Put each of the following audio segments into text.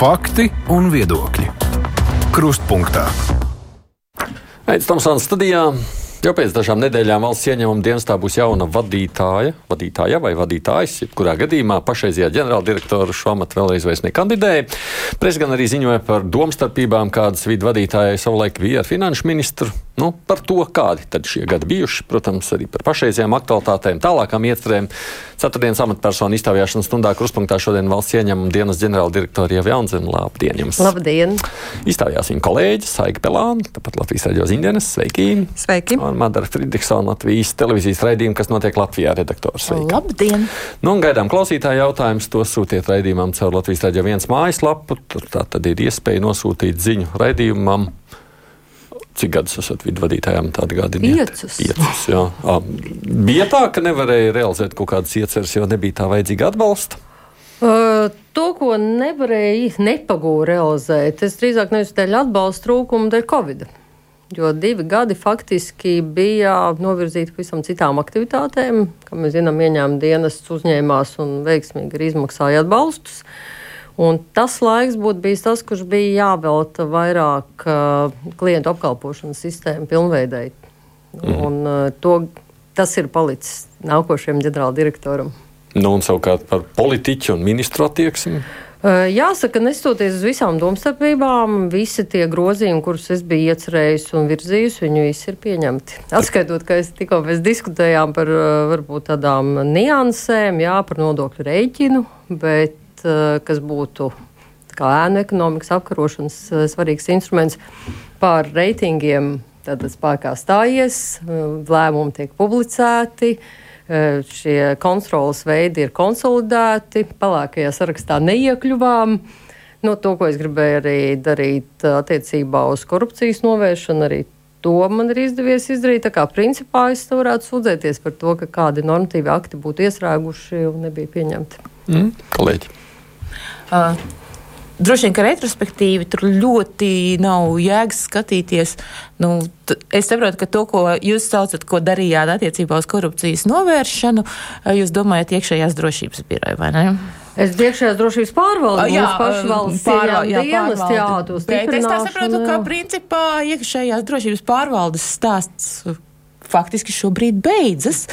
Fakti un viedokļi. Krustpunktā. Aizsmeļamies studijā. Jau pēc dažām nedēļām valsts ieņēmuma dienestā būs jauna vadītāja, vadītāja vai vadītājs, jebkurā gadījumā pašreizējā ģenerāldirektora šo amatu vēlreiz vairs nekandidēja. Presa gan arī ziņoja par domstarpībām, kādas vidu vadītājai savulaik bija ar finanšu ministru. Nu, par to, kādi tad šie gadi bijuši, protams, arī par pašreizējām aktualitātēm, tālākām iecerēm. Ceturtdienas amatpersonu izstāvjāšanas stundā kruspunktā šodien valsts ieņēmuma dienas ģenerāldirektora Ieva Jaunzena. Labdien jums! Labdien! Izstājās viņa kolēģi Saiga Pelāna, tāpat Latvijas raidījuma ziņdienas. Sveiki! Sveiki! Un Madara Friedrichsona Latvijas televīzijas raidījuma, kas notiek Latvijā redaktors. Sveiki. Labdien! Nu, un gaidām klausītāju jautājumus. To sūtiet raidījumam caur Latvijas raidījuma viens mājaslapu. Tur tā tad ir iespēja nosūtīt ziņu raidījumam. Cik gadus esat viduvadītājām? Piecus. Piecus jā. A, bija tā, ka nevarēja realizēt kaut kādas ieceres, jo nebija tā vajadzīga atbalsta. Uh, to, ko nevarēja nepagūri realizēt, es drīzāk nevis dēļ atbalsta trūkuma, dēļ Covid. Jo divi gadi faktiski bija novirzīti pavisam citām aktivitātēm. Kā mēs zinām, ieņēmuma dienas uzņēmās un veiksmīgi arī izmaksāja atbalstus. Un tas laiks būtu bijis tas, kurš bija jāvelta vairāk uh, klientu apkalpošanas sistēmu pilnveidēji. Mm. Un, uh, to, tas ir palicis nākošajam ģenerāldirektoram. Nu, un savukārt par politiķu un ministru attieksmi. Uh, jāsaka, nestoties uz visām domstarpībām, visi tie grozījumi, kurus es biju iecerējis un virzījis, viņi visi ir pieņemti. Atskaitot, ka es tikko mēs diskutējām par uh, varbūt tādām niansēm, jā, par nodokļu rēķinu, bet kas būtu kā ēnu ekonomikas apkarošanas svarīgs instruments pār reitingiem. Tad spēkā stājies, lēmumi tiek publicēti, šie kontrolas veidi ir konsolidēti, pelēkajā sarakstā neiekļuvām. No to, ko es gribēju arī darīt attiecībā uz korupcijas novēršanu, arī to man ir izdevies izdarīt. Tā kā principā es varētu sūdzēties par to, ka kādi normatīvi akti būtu iestrēguši un nebija pieņemti. Mm, kolēģi. Uh, Droši vien, ka retrospektīvi tur ļoti nav jēgas skatīties. Nu, es saprotu, ka to, ko jūs saucat, ko darījāt attiecībā uz korupcijas novēršanu, jūs domājat iekšējās drošības biroja, vai ne? Es iekšējās drošības pārvaldu, jā, pašvalsts pārvaldu, jā, dienas, jā, Bet es tā saprotu, ka principā iekšējās drošības pārvaldes stāsts faktiski šobrīd beidzas,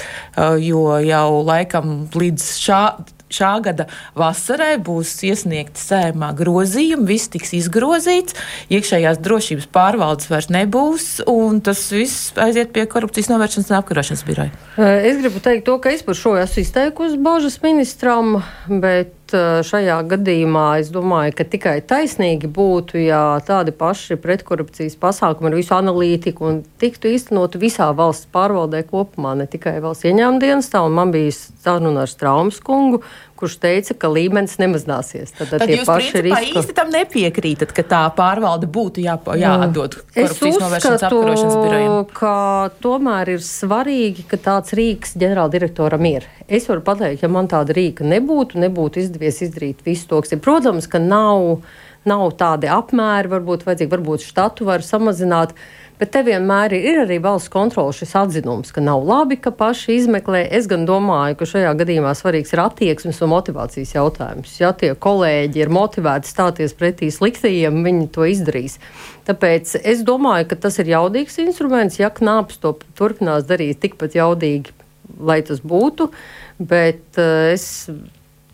jo jau laikam līdz šā šā gada vasarai būs iesniegti sēmā grozījumi, viss tiks izgrozīts, iekšējās drošības pārvaldes vairs nebūs, un tas viss aiziet pie korupcijas novēršanas un apkarošanas biroja. Es gribu teikt to, ka es par šo esmu izteikusi bažas ministram, bet šajā gadījumā es domāju, ka tikai taisnīgi būtu, ja tādi paši pretkorupcijas pasākumi ar visu analītiku un tiktu īstenot visā valsts pārvaldē kopumā, ne tikai valsts ieņēmuma dienestā. Man bija saruna ar Straumas kungu, kurš teica, ka līmenis nemazināsies. Tad, tad jūs paši riski... īsti tam nepiekrītat, ka tā pārvalde būtu jā, jāatdod korupcijas novēršanas apkarošanas birojiem? ka tomēr ir svarīgi, ka tāds rīks ģenerāldirektoram ir. Es varu pateikt, ja man tāda rīka nebūtu, nebūtu izdevies izdarīt visu to, kas ir. Protams, ka nav, nav tādi apmēri, varbūt vajadzīgi, varbūt štatu var samazināt. Bet te vienmēr ir, ir arī valsts kontrole šis atzinums, ka nav labi, ka paši izmeklē. Es gan domāju, ka šajā gadījumā svarīgs ir attieksmes un motivācijas jautājums. Ja tie kolēģi ir motivēti stāties pretī sliktajiem, viņi to izdarīs. Tāpēc es domāju, ka tas ir jaudīgs instruments. Ja knāps to turpinās darīt tikpat jaudīgi, lai tas būtu, bet uh, es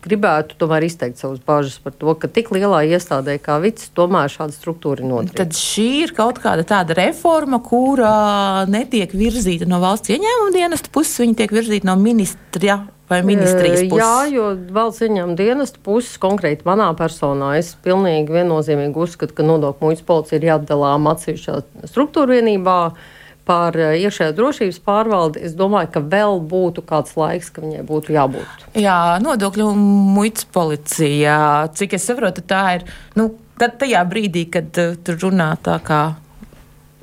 gribētu tomēr izteikt savus bāžas par to, ka tik lielā iestādē kā VICS tomēr šāda struktūra ir notiek. Tad šī ir kaut kāda tāda reforma, kura netiek virzīta no valsts ieņēmuma dienesta puses, viņa tiek virzīta no ministra vai ministrijas puses? Jā, jo valsts ieņēmuma dienesta puses konkrēti manā personā es pilnīgi viennozīmīgi uzskatu, ka nodokļu muitas policija ir jāatdalām atsevišķā struktūra vienībā par eh, iekšējās drošības pārvaldi, es domāju, ka vēl būtu kāds laiks, ka viņai būtu jābūt. Jā, nodokļu muitas policija, cik es saprotu, tā ir. Nu, Tad tajā brīdī, kad uh, tur runā tā kā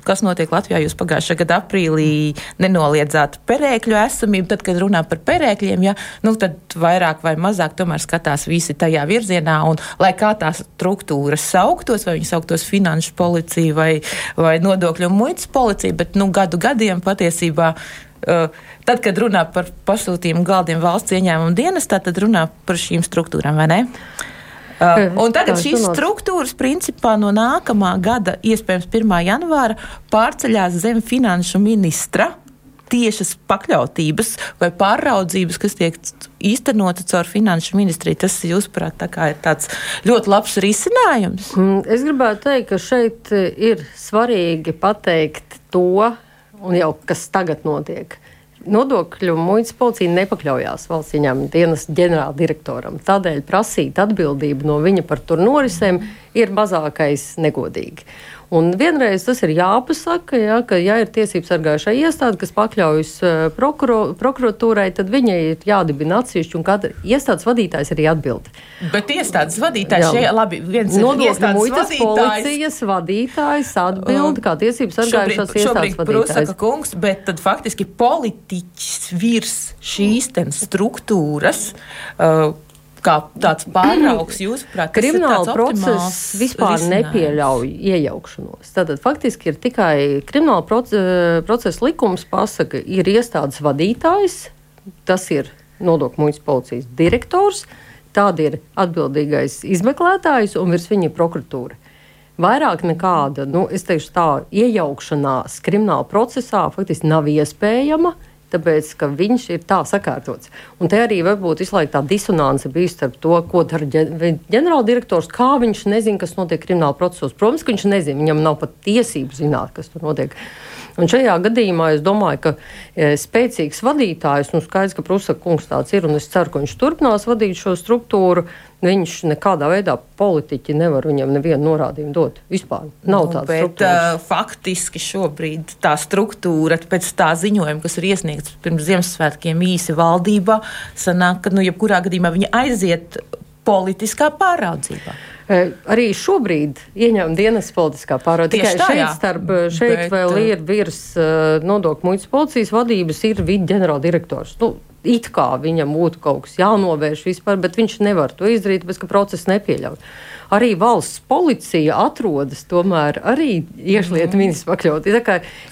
kas notiek Latvijā. Jūs pagājušā gada aprīlī nenoliedzāt perēkļu esamību. Tad, kad runā par perēkļiem, ja, nu, tad vairāk vai mazāk tomēr skatās visi tajā virzienā. Un, lai kā tās struktūras sauktos, vai viņi sauktos finanšu policija vai, vai nodokļu un muitas policija, bet nu, gadu gadiem patiesībā. Uh, tad, kad runā par pasūtījumu galdiem valsts ieņēmuma dienestā, tad runā par šīm struktūrām, vai ne? Uh, un tagad šīs struktūras principā no nākamā gada, iespējams, 1. janvāra, pārceļās zem finanšu ministra tiešas pakļautības vai pāraudzības, kas tiek īstenota caur finanšu ministriju. Tas, jūsuprāt, tā ir tāds ļoti labs risinājums? Mm, es gribētu teikt, ka šeit ir svarīgi pateikt to, un jau kas tagad notiek. Nodokļu muitas policija nepakļaujās valsts ieņēmuma dienas ģenerāldirektoram. Tādēļ prasīt atbildību no viņa par tur norisēm ir mazākais negodīgi. Un vienreiz tas ir jāpasaka, ja, ka, ja ir tiesības sargājušā iestāde, kas pakļaujas uh, prokuro, prokuratūrai, tad viņai ir jādibina atsevišķi, un katra iestādes vadītājs arī atbild. Bet iestādes vadītājs šeit, labi, viens ir nodokļu muitas policijas vadītājs atbild, kā tiesības sargājušās šobrīd, iestādes vadītājs. kungs, bet tad faktiski politiķis virs šīs struktūras. Uh, kā tāds pāraugs, jūsuprāt, krimināla process vispār risinājums. nepieļauj iejaukšanos. Tātad faktiski ir tikai krimināla procesa likums pasaka, ir iestādes vadītājs, tas ir nodokļu muitas policijas direktors, tāda ir atbildīgais izmeklētājs un virs viņa prokuratūra. Vairāk nekāda, nu, es teikšu tā, iejaukšanās krimināla procesā faktiski nav iespējama. Uh, tāpēc ka viņš ir tā sakārtots. Un te arī varbūt visu laiku tā disonance bija starp to, ko dara ģenerāldirektors, kā viņš nezina, kas notiek krimināla procesos. Protams, ka viņš nezina, viņam nav pat tiesību zināt, kas tur notiek. Un šajā gadījumā es domāju, ka e, spēcīgs vadītājs, nu skaidrs, ka Prusa kungs tāds ir, un es ceru, ka viņš turpinās vadīt šo struktūru. Viņš nekādā veidā politiķi nevar viņam nevienu norādījumu dot. Vispār nav nu, tāda struktūra. Uh, faktiski šobrīd tā struktūra pēc tā ziņojuma, kas ir iesniegts pirms Ziemassvētkiem īsi valdībā, sanāk, ka nu, jebkurā gadījumā viņa aiziet politiskā pāraudzībā. Arī šobrīd ieņem dienas politiskā pārvalde. Tikai tā, šeit, starp, šeit Bet, vēl ir virs nodokļu muitas policijas vadības, ir vidi ģenerāldirektors. Nu, it kā viņam būtu kaut kas jānovērš vispār, bet viņš nevar to izdarīt, bez ka process nepieļauj arī valsts policija atrodas tomēr arī iekšlietu mm. ministrs pakļauti.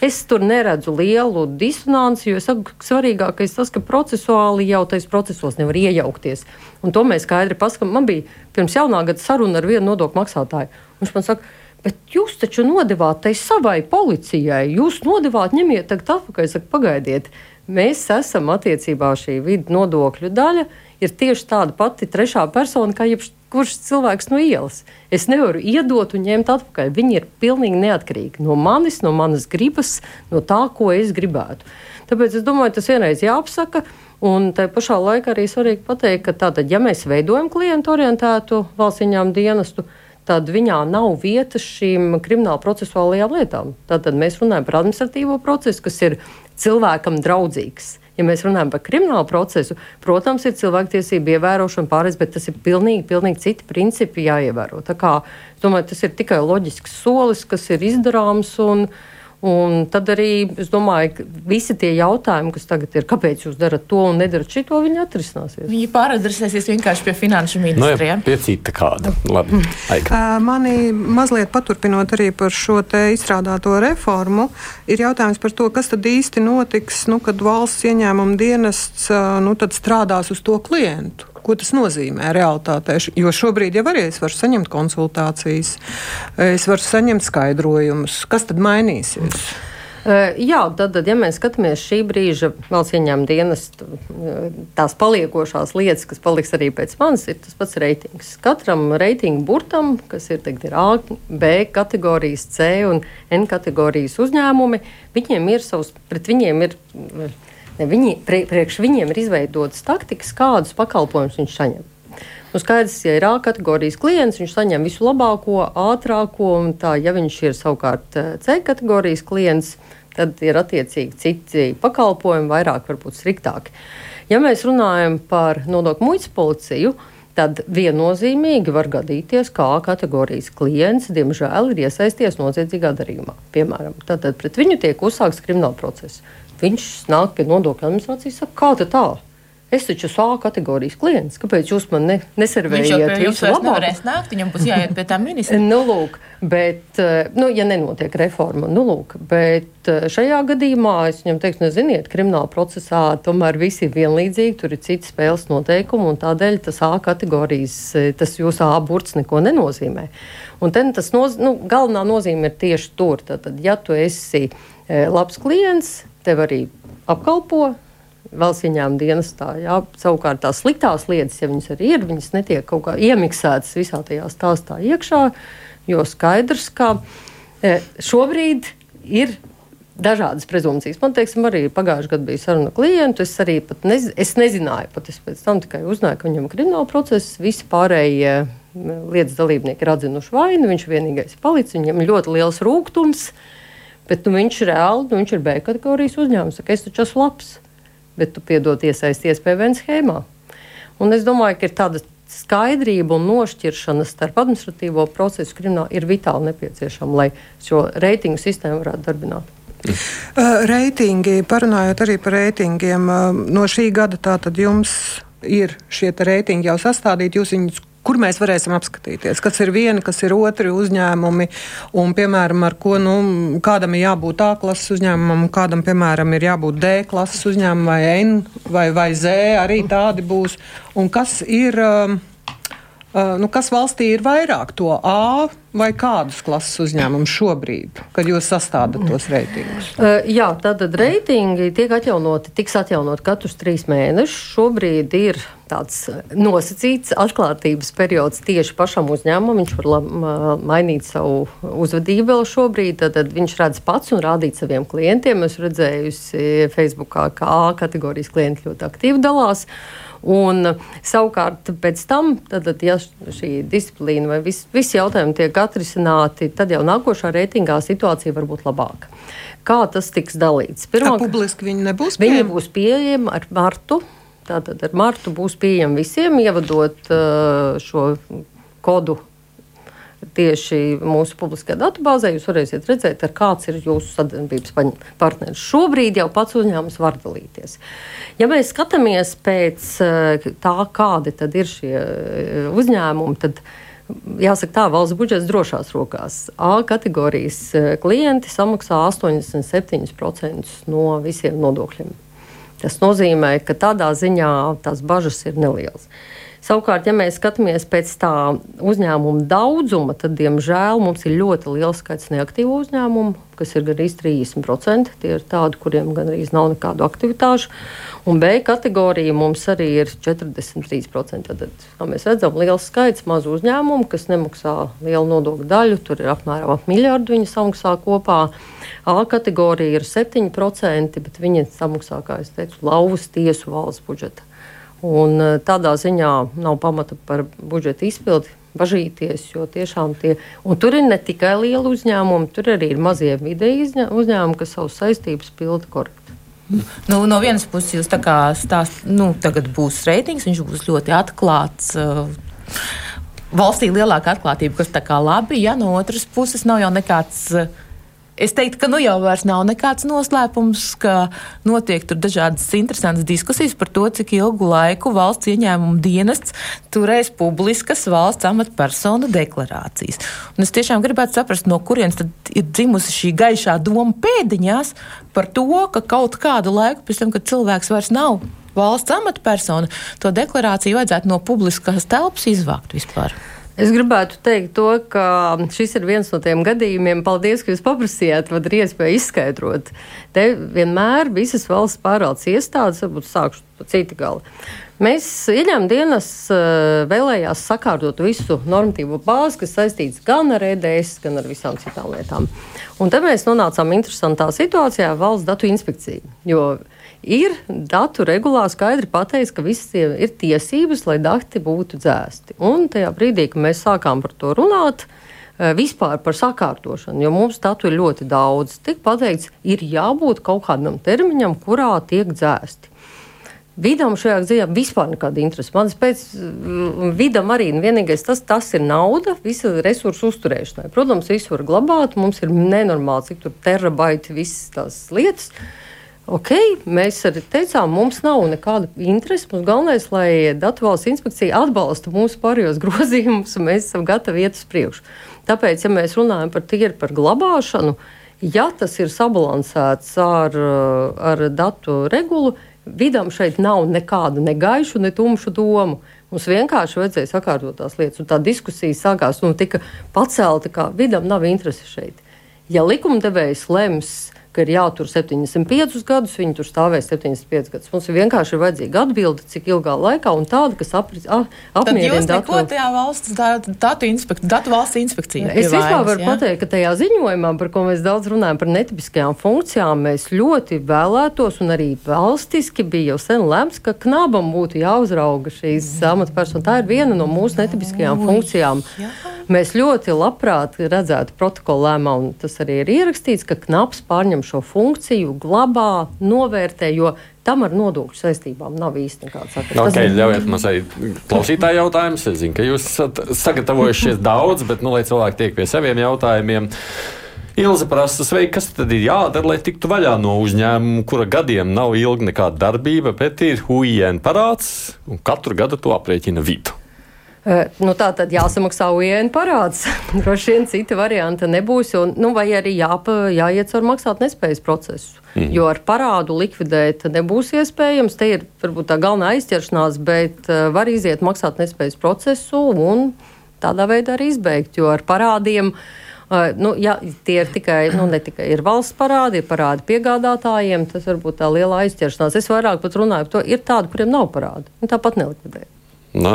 Es tur neredzu lielu disonanci, jo saku, svarīgākais tas, ka procesuāli jau tais procesos nevar iejaukties. Un to mēs skaidri paskatām. Man bija pirms jaunā gada saruna ar vienu nodokļu maksātāju. Viņš man saka, Bet jūs taču nodevāt tai savai policijai. Jūs nodevāt, ņemiet tagad atpakaļ. Saku, pagaidiet, mēs esam attiecībā šī vidu nodokļu daļa. Ir tieši tāda pati trešā persona, kā jebkurš kurš cilvēks no ielas. Es nevaru iedot un ņemt atpakaļ. Viņi ir pilnīgi neatkarīgi no manis, no manas gribas, no tā, ko es gribētu. Tāpēc es domāju, tas vienreiz jāapsaka. Un tā pašā laikā arī svarīgi pateikt, ka tātad, ja mēs veidojam klientu orientētu valsts ieņēmumu dienestu, tad viņā nav vietas šīm krimināla procesuālajām lietām. Tātad mēs runājam par administratīvo procesu, kas ir cilvēkam draudzīgs. Ja mēs runājam par kriminālu procesu, protams, ir cilvēktiesība ievērošana pārējais, bet tas ir pilnīgi, pilnīgi citi principi jāievēro. Tā kā, domāju, tas ir tikai loģisks solis, kas ir izdarāms. Un, uh, Un tad arī es domāju, ka visi tie jautājumi, kas tagad ir, kāpēc jūs darat to un nedarat šito, viņi atrisināsies. Viņi pāradresēsies vienkārši pie finanšu. No, nu pie cita kāda. Labi, uh, mani mazliet paturpinot arī par šo te izstrādāto reformu, ir jautājums par to, kas tad īsti notiks, nu, kad valsts ieņēmuma dienests nu, strādās uz to klientu. Ko tas nozīmē realitātē? Jo šobrīd jau arī es varu saņemt konsultācijas, es varu saņemt skaidrojumus. Kas tad mainīsies? Uh, jā, tad, tad, ja mēs skatāmies šī brīža valsts ieņēmuma dienas, tās paliekošās lietas, kas paliks arī pēc manis, ir tas pats reitings. Katram reitingu burtam, kas ir, teikt, ir A, B kategorijas, C un N kategorijas uzņēmumi, viņiem ir savs, pret viņiem ir Viņi, priekš viņiem ir izveidotas taktikas, kādus pakalpojumus viņš saņem. Nu, skaidrs, ja ir A kategorijas klients, viņš saņem visu labāko, ātrāko, un tā, ja viņš ir savukārt eh, C kategorijas klients, tad ir attiecīgi citi pakalpojumi, vairāk varbūt striktāki. Ja mēs runājam par nodokļu muitas policiju, tad viennozīmīgi var gadīties, A kategorijas klients, diemžēl, ir iesaisties noziedzīgā darījumā. Piemēram, tad pret viņu tiek uzsākts krimināla process. Viņš nāk pie nodokļu administrācijas un saka, kā tā? Es taču esmu A kategorijas klients. Kāpēc jūs man ne, neservējat? Viņš jau nevarēs nākt, viņam būs jāiet pie tā ministra. Nu, lūk, bet, eh, nu, ja nenotiek reforma, nu, lūk, bet eh, šajā gadījumā es viņam teiktu, neziniet, krimināla procesā tomēr visi ir vienlīdzīgi, tur ir citi spēles noteikumi, un tādēļ tas A kategorijas, eh, tas jūsu A burts neko nenozīmē. Un ten tas noz, nu, galvenā nozīme ir tieši tur. Tad, ja tu esi labs klients, tev arī apkalpo. Valsts ieņēmuma dienestā. Jā. Savukārt tās sliktās lietas, ja viņas arī ir, viņas netiek kaut kā iemiksētas visā tajā stāstā iekšā, jo skaidrs, ka e, šobrīd ir dažādas prezumcijas. Man teiksim, arī pagājušajā gadā bija saruna ar klientu. Es arī nez, es nezināju, pat es pēc tam tikai uzzināju, ka viņam ir krimināla process. Visi pārējie lietas dalībnieki ir atzinuši vainu. Viņš vienīgais ir palicis. Viņam ir ļoti liels rūkums, bet nu, viņš reāli nu, viņš ir B kategorijas uzņēmums. Saka, es taču esmu labs, bet tu piedod iesaisties PVN schēmā. Un es domāju, ka ir tāda skaidrība un nošķiršana starp administratīvo procesu kriminālu ir vitāli nepieciešama, lai šo reitingu sistēmu varētu darbināt. Uh, reitingi, parunājot arī par reitingiem, uh, no šī gada tātad jums ir šie reitingi jau sastādīti, jūs viņus kur mēs varēsim apskatīties, kas ir viena, kas ir otri uzņēmumi, un, piemēram, ar ko nu, kādam ir jābūt A klases uzņēmumam, kādam, piemēram, ir jābūt D klases uzņēmumam, vai N vai, vai Z, arī tādi būs. Un kas ir. Um, nu, kas valstī ir vairāk to A vai kādus klases uzņēmumus šobrīd, kad jūs sastādāt tos reitingus? Uh, jā, tātad reitingi tiek atjaunoti, tiks atjaunoti katrus trīs mēnešus. Šobrīd ir tāds nosacīts atklātības periods tieši pašam uzņēmumam. Viņš var mainīt savu uzvedību vēl šobrīd. Tad, tad viņš redz pats un rādīt saviem klientiem. Es redzēju, Facebookā, kā A kategorijas klienti ļoti aktīvi dalās. Un, savukārt, pēc tam, tad, ja šī disciplīna vai visi vis jautājumi tiek atrisināti, tad jau nākošā reitingā situācija var būt labāka. Kā tas tiks dalīts? Pirmā, publiski viņi nebūs pieejami. Viņi būs pieejami ar martu. Tātad ar martu būs pieejami visiem, ievadot uh, šo kodu tieši mūsu publiskajā datubāzē. Jūs varēsiet redzēt, kāds ir jūsu sadarbības partneris. Šobrīd jau pats uzņēmums var dalīties. Ja mēs skatāmies pēc eh, tā, kādi ir šie eh, uzņēmumi, tad jāsaka, tā valsts budžets drošās rokās. A kategorijas eh, klienti samaksā 87% no visiem nodokļiem. Tas nozīmē, ka tādā ziņā tās bažas ir nelielas. Savukārt, ja mēs skatāmies pēc tā uzņēmuma daudzuma, tad, diemžēl, mums ir ļoti liels skaits neaktīvu uzņēmumu, kas ir gandrīz 30%. Tie ir tādi, kuriem gandrīz nav nekādu aktivitāšu. Un B kategorija mums arī ir 43%. Tad, kā mēs redzam, liels skaits mazu uzņēmumu, kas nemaksā lielu nodokļu daļu. Tur ir apmēram ap miljardu viņi samaksā kopā. A kategorija ir 7%, bet viņi samaksā, kā jau teicu, lauvas tiesu valsts budžeta. Un eh, tādā ziņā nav pamata par budžeta izpildi bažīties, jo tiešām tie, un tur ir ne tikai lieli uzņēmumi, tur arī ir mazie vidēji uzņēmumi, kas savus saistības pilda korekti. Nu, no vienas puses, jūs tā kā stāstāt, nu, tagad būs reitings, viņš būs ļoti atklāts. Uh, valstī lielāka atklātība, kas tā kā labi, ja no otras puses nav jau nekāds. Uh, Es teiktu, ka nu jau vairs nav nekāds noslēpums, ka notiek tur dažādas interesantas diskusijas par to, cik ilgu laiku valsts ieņēmuma dienests turēs publiskas valsts amatpersonu deklarācijas. Un es tiešām gribētu saprast, no kurienes tad ir dzimusi šī gaišā doma pēdiņās par to, ka kaut kādu laiku pēc tam, kad cilvēks vairs nav valsts amatpersona, to deklarāciju vajadzētu no publiskās telpas izvākt vispār. Es gribētu teikt to, ka šis ir viens no tiem gadījumiem, paldies, ka jūs paprasījāt, vad ir iespēja izskaidrot. Te vienmēr visas valsts pārvaldes iestādes, varbūt sākšu pa citi gali. Mēs ieņēmām dienas eh, vēlējās sakārtot visu normatīvo bāzi, kas saistīts gan ar EDS, gan ar visām citām lietām. Un te mēs nonācām interesantā situācijā valsts datu inspekcija. Ir datu regulā skaidri pateikts, ka visiem ir tiesības, lai dati būtu dzēsti. Un tajā brīdī, kad mēs sākām par to runāt, eh, vispār par sakārtošanu, jo mums datu ir ļoti daudz, tika pateikts, ir jābūt kaut kādam termiņam, kurā tiek dzēsti. Vidam šajā gadījumā vispār nekāda interese. Man pēc vidam arī vienīgais tas, tas ir nauda, visa resursu uzturēšanai. Protams, visu var glabāt, mums ir nenormāli, cik tur terabaiti, visas tās lietas. Uh, Ok, mēs arī teicām, mums nav nekāda interese. Mums galvenais, lai Datu valsts inspekcija atbalsta mūsu pārējos grozījumus, un mēs esam gatavi iet uz priekšu. Tāpēc, ja mēs runājam par tīri par glabāšanu, ja tas ir sabalansēts ar, ar datu regulu, vidam šeit nav nekādu ne gaišu, ne tumšu domu. Mums vienkārši vajadzēja sakārtot tās lietas, un tā diskusija sākās un tika pacelta, ka vidam nav interesi šeit. Ja likumdevējs lems, ka ir jātur 75 gadus, viņi tur stāvēs 75 gadus. Mums ir vienkārši ir vajadzīga atbilde, cik ilgā laikā un tāda, kas apri, a, apmierina datu. Tad jūs tajā valsts datu, inspek datu valsts inspekcijā. Es vispār varu jā? pateikt, ka tajā ziņojumā, par ko mēs daudz runājam par netipiskajām funkcijām, mēs ļoti vēlētos un arī valstiski bija jau sen lemts, ka knabam būtu jāuzrauga šīs amatpersonas. Tā ir viena no mūsu netipiskajām Ui, funkcijām. Jā. Mēs ļoti labprāt redzētu protokola lēmā, un tas arī ir ierakstīts, ka knaps pārņem šo funkciju, glabā, novērtē, jo tam ar nodokļu saistībām nav īsti nekāda sakra. Okay, tas... Ļaujiet man teikt, klausītāji jautājums. Es zinu, ka jūs esat sagatavojušies daudz, bet nu, lai cilvēki tiek pie saviem jautājumiem. Ilze prasa, sveiki, kas tad ir jādara, lai tiktu vaļā no uzņēmuma, kura gadiem nav ilga nekāda darbība, bet ir huijēna parāds, un katru gadu to aprēķina vidu. Nu, tā tad jāsamaksā UIN parāds. Droši vien cita varianta nebūs, un, nu, vai arī jāpa, jāiet caur maksāt nespējas procesu. Mm. Jo ar parādu likvidēt nebūs iespējams. Te ir varbūt tā galvenā aizķeršanās, bet uh, var iziet maksāt nespējas procesu un tādā veidā arī izbeigt. Jo ar parādiem uh, nu, ja, tie ir tikai, nu, ne tikai ir valsts parādi, ir parādi piegādātājiem, tas varbūt tā liela aizķeršanās. Es vairāk pat runāju par to, ir tādi, kuriem nav parādi. Tāpat nelikvidē. Nā.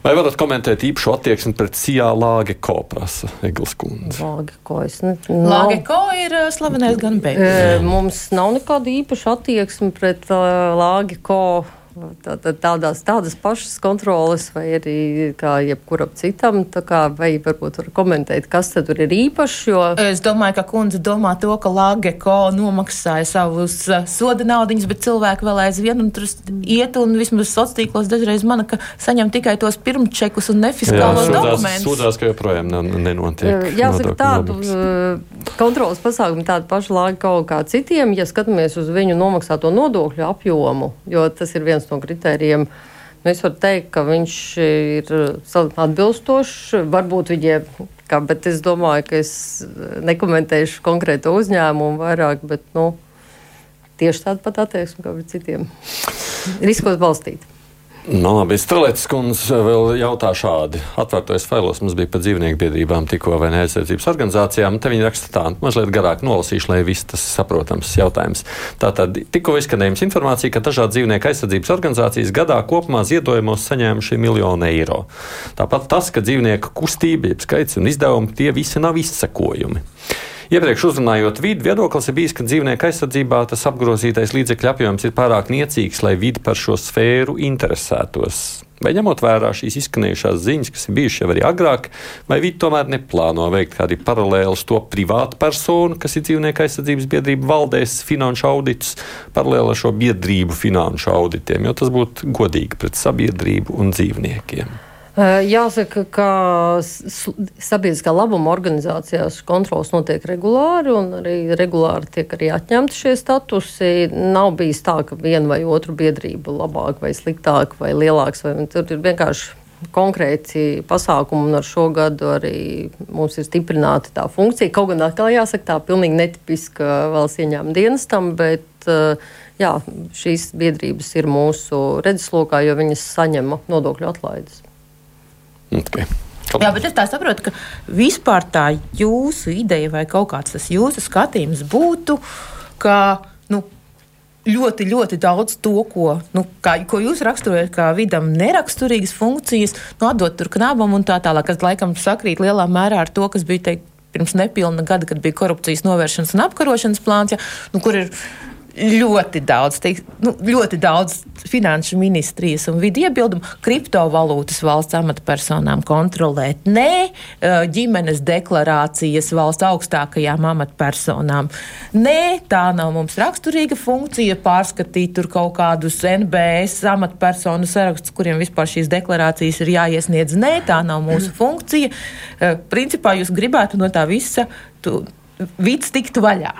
Vai varat komentēt īpašu attieksmi pret Sijā Lāge Ko prasa Eglis Kundze? Lāge Ko, es ne, nav... Lāge Ko ir uh, slavenais gan beigas. E, mums nav nekāda īpaša attieksme pret uh, Lāge Ko. Tā, tā, tādās, tādas pašas kontroles, vai arī kā jebkuram citam, kā, vai varbūt var komentēt, kas tur ir īpašs. Jo... Es domāju, ka kundze domā to, ka Lāgeko nomaksāja savus uh, soda naudiņus, bet cilvēki vēl aizvien un tur iet un vismaz sociālos tīklos dažreiz mana, ka saņem tikai tos pirmčekus un nefiskālos dokumentus. Sūdās, ka joprojām nenotiek. Jāsaka, tādu uh, kontrolas pasākumu tādu pašu Lāgeko kā citiem, ja skatāmies uz viņu nomaksāto nodokļu apjomu, jo tas ir viens viens no kritērijiem. Nu, es varu teikt, ka viņš ir atbilstošs. Varbūt viņiem, kā, bet es domāju, ka es nekomentēšu konkrēto uzņēmumu vairāk, bet nu, tieši tāda pat attieksme kā pret citiem. Riskot balstīt. Nu, labi, Strelētas kundze vēl jautā šādi. Atvērtais failos mums bija par dzīvnieku biedrībām tikko vai neaizsardzības organizācijām. Te viņi raksta tā, mazliet garāk nolasīšu, lai viss tas saprotams jautājums. Tātad tikko izskanējums informācija, ka dažādi dzīvnieku aizsardzības organizācijas gadā kopumā ziedojumos saņēmuši miljonu eiro. Tāpat tas, ka dzīvnieku kustība, skaits un izdevumi tie visi nav izsekojumi. Iepriekš uzrunājot vidi, viedoklis ir bijis, ka dzīvnieku aizsardzībā tas apgrozītais līdzekļu apjoms ir pārāk niecīgs, lai vidi par šo sfēru interesētos. Vai ņemot vērā šīs izskanējušās ziņas, kas ir bijušas jau arī agrāk, vai vidi tomēr neplāno veikt kādu paralēlu to privātu personu, kas ir dzīvnieku aizsardzības biedrība valdēs finanšu auditus, paralēli ar šo biedrību finanšu auditiem, jo tas būtu godīgi pret sabiedrību un dzīvniekiem? Jāsaka, ka sabiedriskā labuma organizācijās kontrols notiek regulāri, un arī regulāri tiek arī atņemti šie statusi. Nav bijis tā, ka viena vai otra biedrība labāk vai sliktāk vai lielāks. Vai, tur ir vienkārši konkrēti pasākumi, un ar šo gadu arī mums ir stiprināta tā funkcija. Kaut gan atkal jāsaka, tā pilnīgi netipiska valsts ieņēmuma dienestam, bet jā, šīs biedrības ir mūsu redzeslokā, jo viņas saņem nodokļu atlaides. Okay. Jā, bet es tā saprotu, ka vispār tā jūsu ideja vai kaut kāds tas jūsu skatījums būtu, ka nu, ļoti, ļoti daudz to, ko, nu, kā, ko jūs raksturojat kā vidam neraksturīgas funkcijas, nu, atdot tur knabam un tā tālāk, kas laikam sakrīt lielā mērā ar to, kas bija teikt, pirms nepilna gada, kad bija korupcijas novēršanas un apkarošanas plāns, ja, nu, kur ir ļoti daudz, teik, nu, ļoti daudz finanšu ministrijas un vidi iebildumu kriptovalūtas valsts amatpersonām kontrolēt. Nē, ģimenes deklarācijas valsts augstākajām amatpersonām. Nē, tā nav mums raksturīga funkcija pārskatīt tur kaut kādus NBS amatpersonu sarakstus, kuriem vispār šīs deklarācijas ir jāiesniedz. Nē, tā nav mūsu funkcija. Principā jūs gribētu no tā visa tu, vids tiktu vaļā.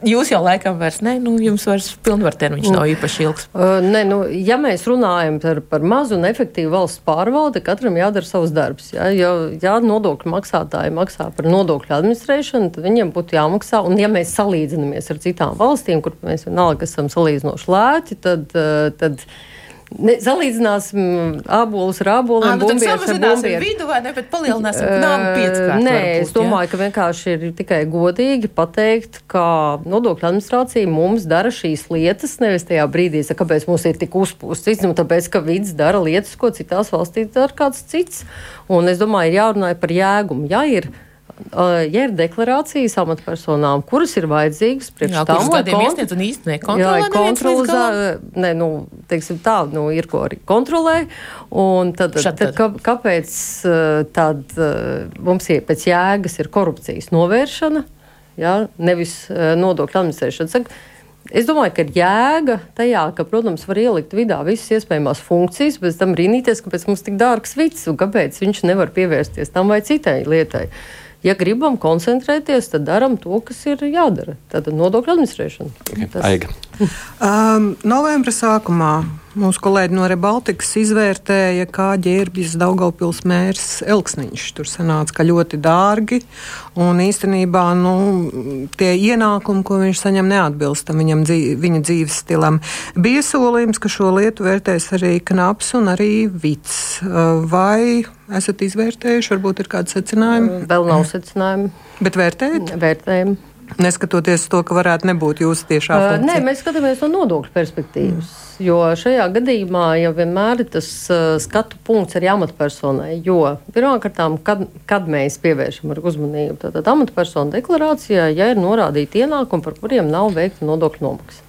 Jūs jau laikam vairs ne, nu, jums vairs pilnvartermiņš nav īpaši ilgs. Uh, ne, nu, ja mēs runājam par, par mazu un efektīvu valsts pārvaldi, katram jādara savs darbs. Ja, ja, ja nodokļu maksātāji maksā par nodokļu administrēšanu, tad viņiem būtu jāmaksā. Un ja mēs salīdzinamies ar citām valstīm, kur mēs vienalga esam salīdzinoši lēti, tad, uh, tad Ne, salīdzināsim abolus ar aboliem. Nu, tad samazināsim vidu vai ne, bet palielināsim knapu pieckārt. Nē, varbūt, es domāju, ja? ka vienkārši ir tikai godīgi pateikt, ka nodokļu administrācija mums dara šīs lietas, nevis tajā brīdī, kāpēc mums ir tik uzpūsts cits, nu tāpēc, ka vids dara lietas, ko citās valstīs dara kāds cits. Un es domāju, ir jārunā par jēgumu. Ja ir ja ir deklarācijas amatpersonām, kuras ir vajadzīgas priekš jā, tam, lai kont... un īsti nekontrolē, jā, kontrolē, ne, nu, teiksim tā, nu, ir ko arī kontrolē, un tad, tad, tad kāpēc tad mums ir pēc jēgas ir korupcijas novēršana, jā, nevis nodokļu administrēšana. Es domāju, ka ir jēga tajā, ka, protams, var ielikt vidā visas iespējamās funkcijas, bet tam brīnīties, kāpēc mums tik dārgs vids un kāpēc viņš nevar pievērsties tam vai citai lietai. Ja gribam koncentrēties, tad darām to, kas ir jādara. Tātad nodokļu administrēšana. Okay. Tas... Um, novembra sākumā mūsu kolēģi no Rebaltikas izvērtēja, kā ģērbjas Daugaupils mērs Elksniņš. Tur sanāca, ka ļoti dārgi un īstenībā nu, tie ienākumi, ko viņš saņem, neatbilst viņam dzīv, viņa dzīves stilam. Bija solījums, ka šo lietu vērtēs arī Knaps un arī Vits. Vai esat izvērtējuši, varbūt ir kādi secinājumi? Vēl nav secinājumi. Bet vērtējat? Vērtējam. Neskatoties to, ka varētu nebūt jūsu tiešā funkcija. Nē, mēs skatāmies no nodokļu perspektīvas. Jo šajā gadījumā jau vienmēr ir tas skatu punkts arī amatpersonai. Jo pirmkārt, kad, kad mēs pievēršam uzmanību, tad amatpersonu deklarācijā, ja ir norādīti ienākumi, par kuriem nav veikta nodokļu nomaksa.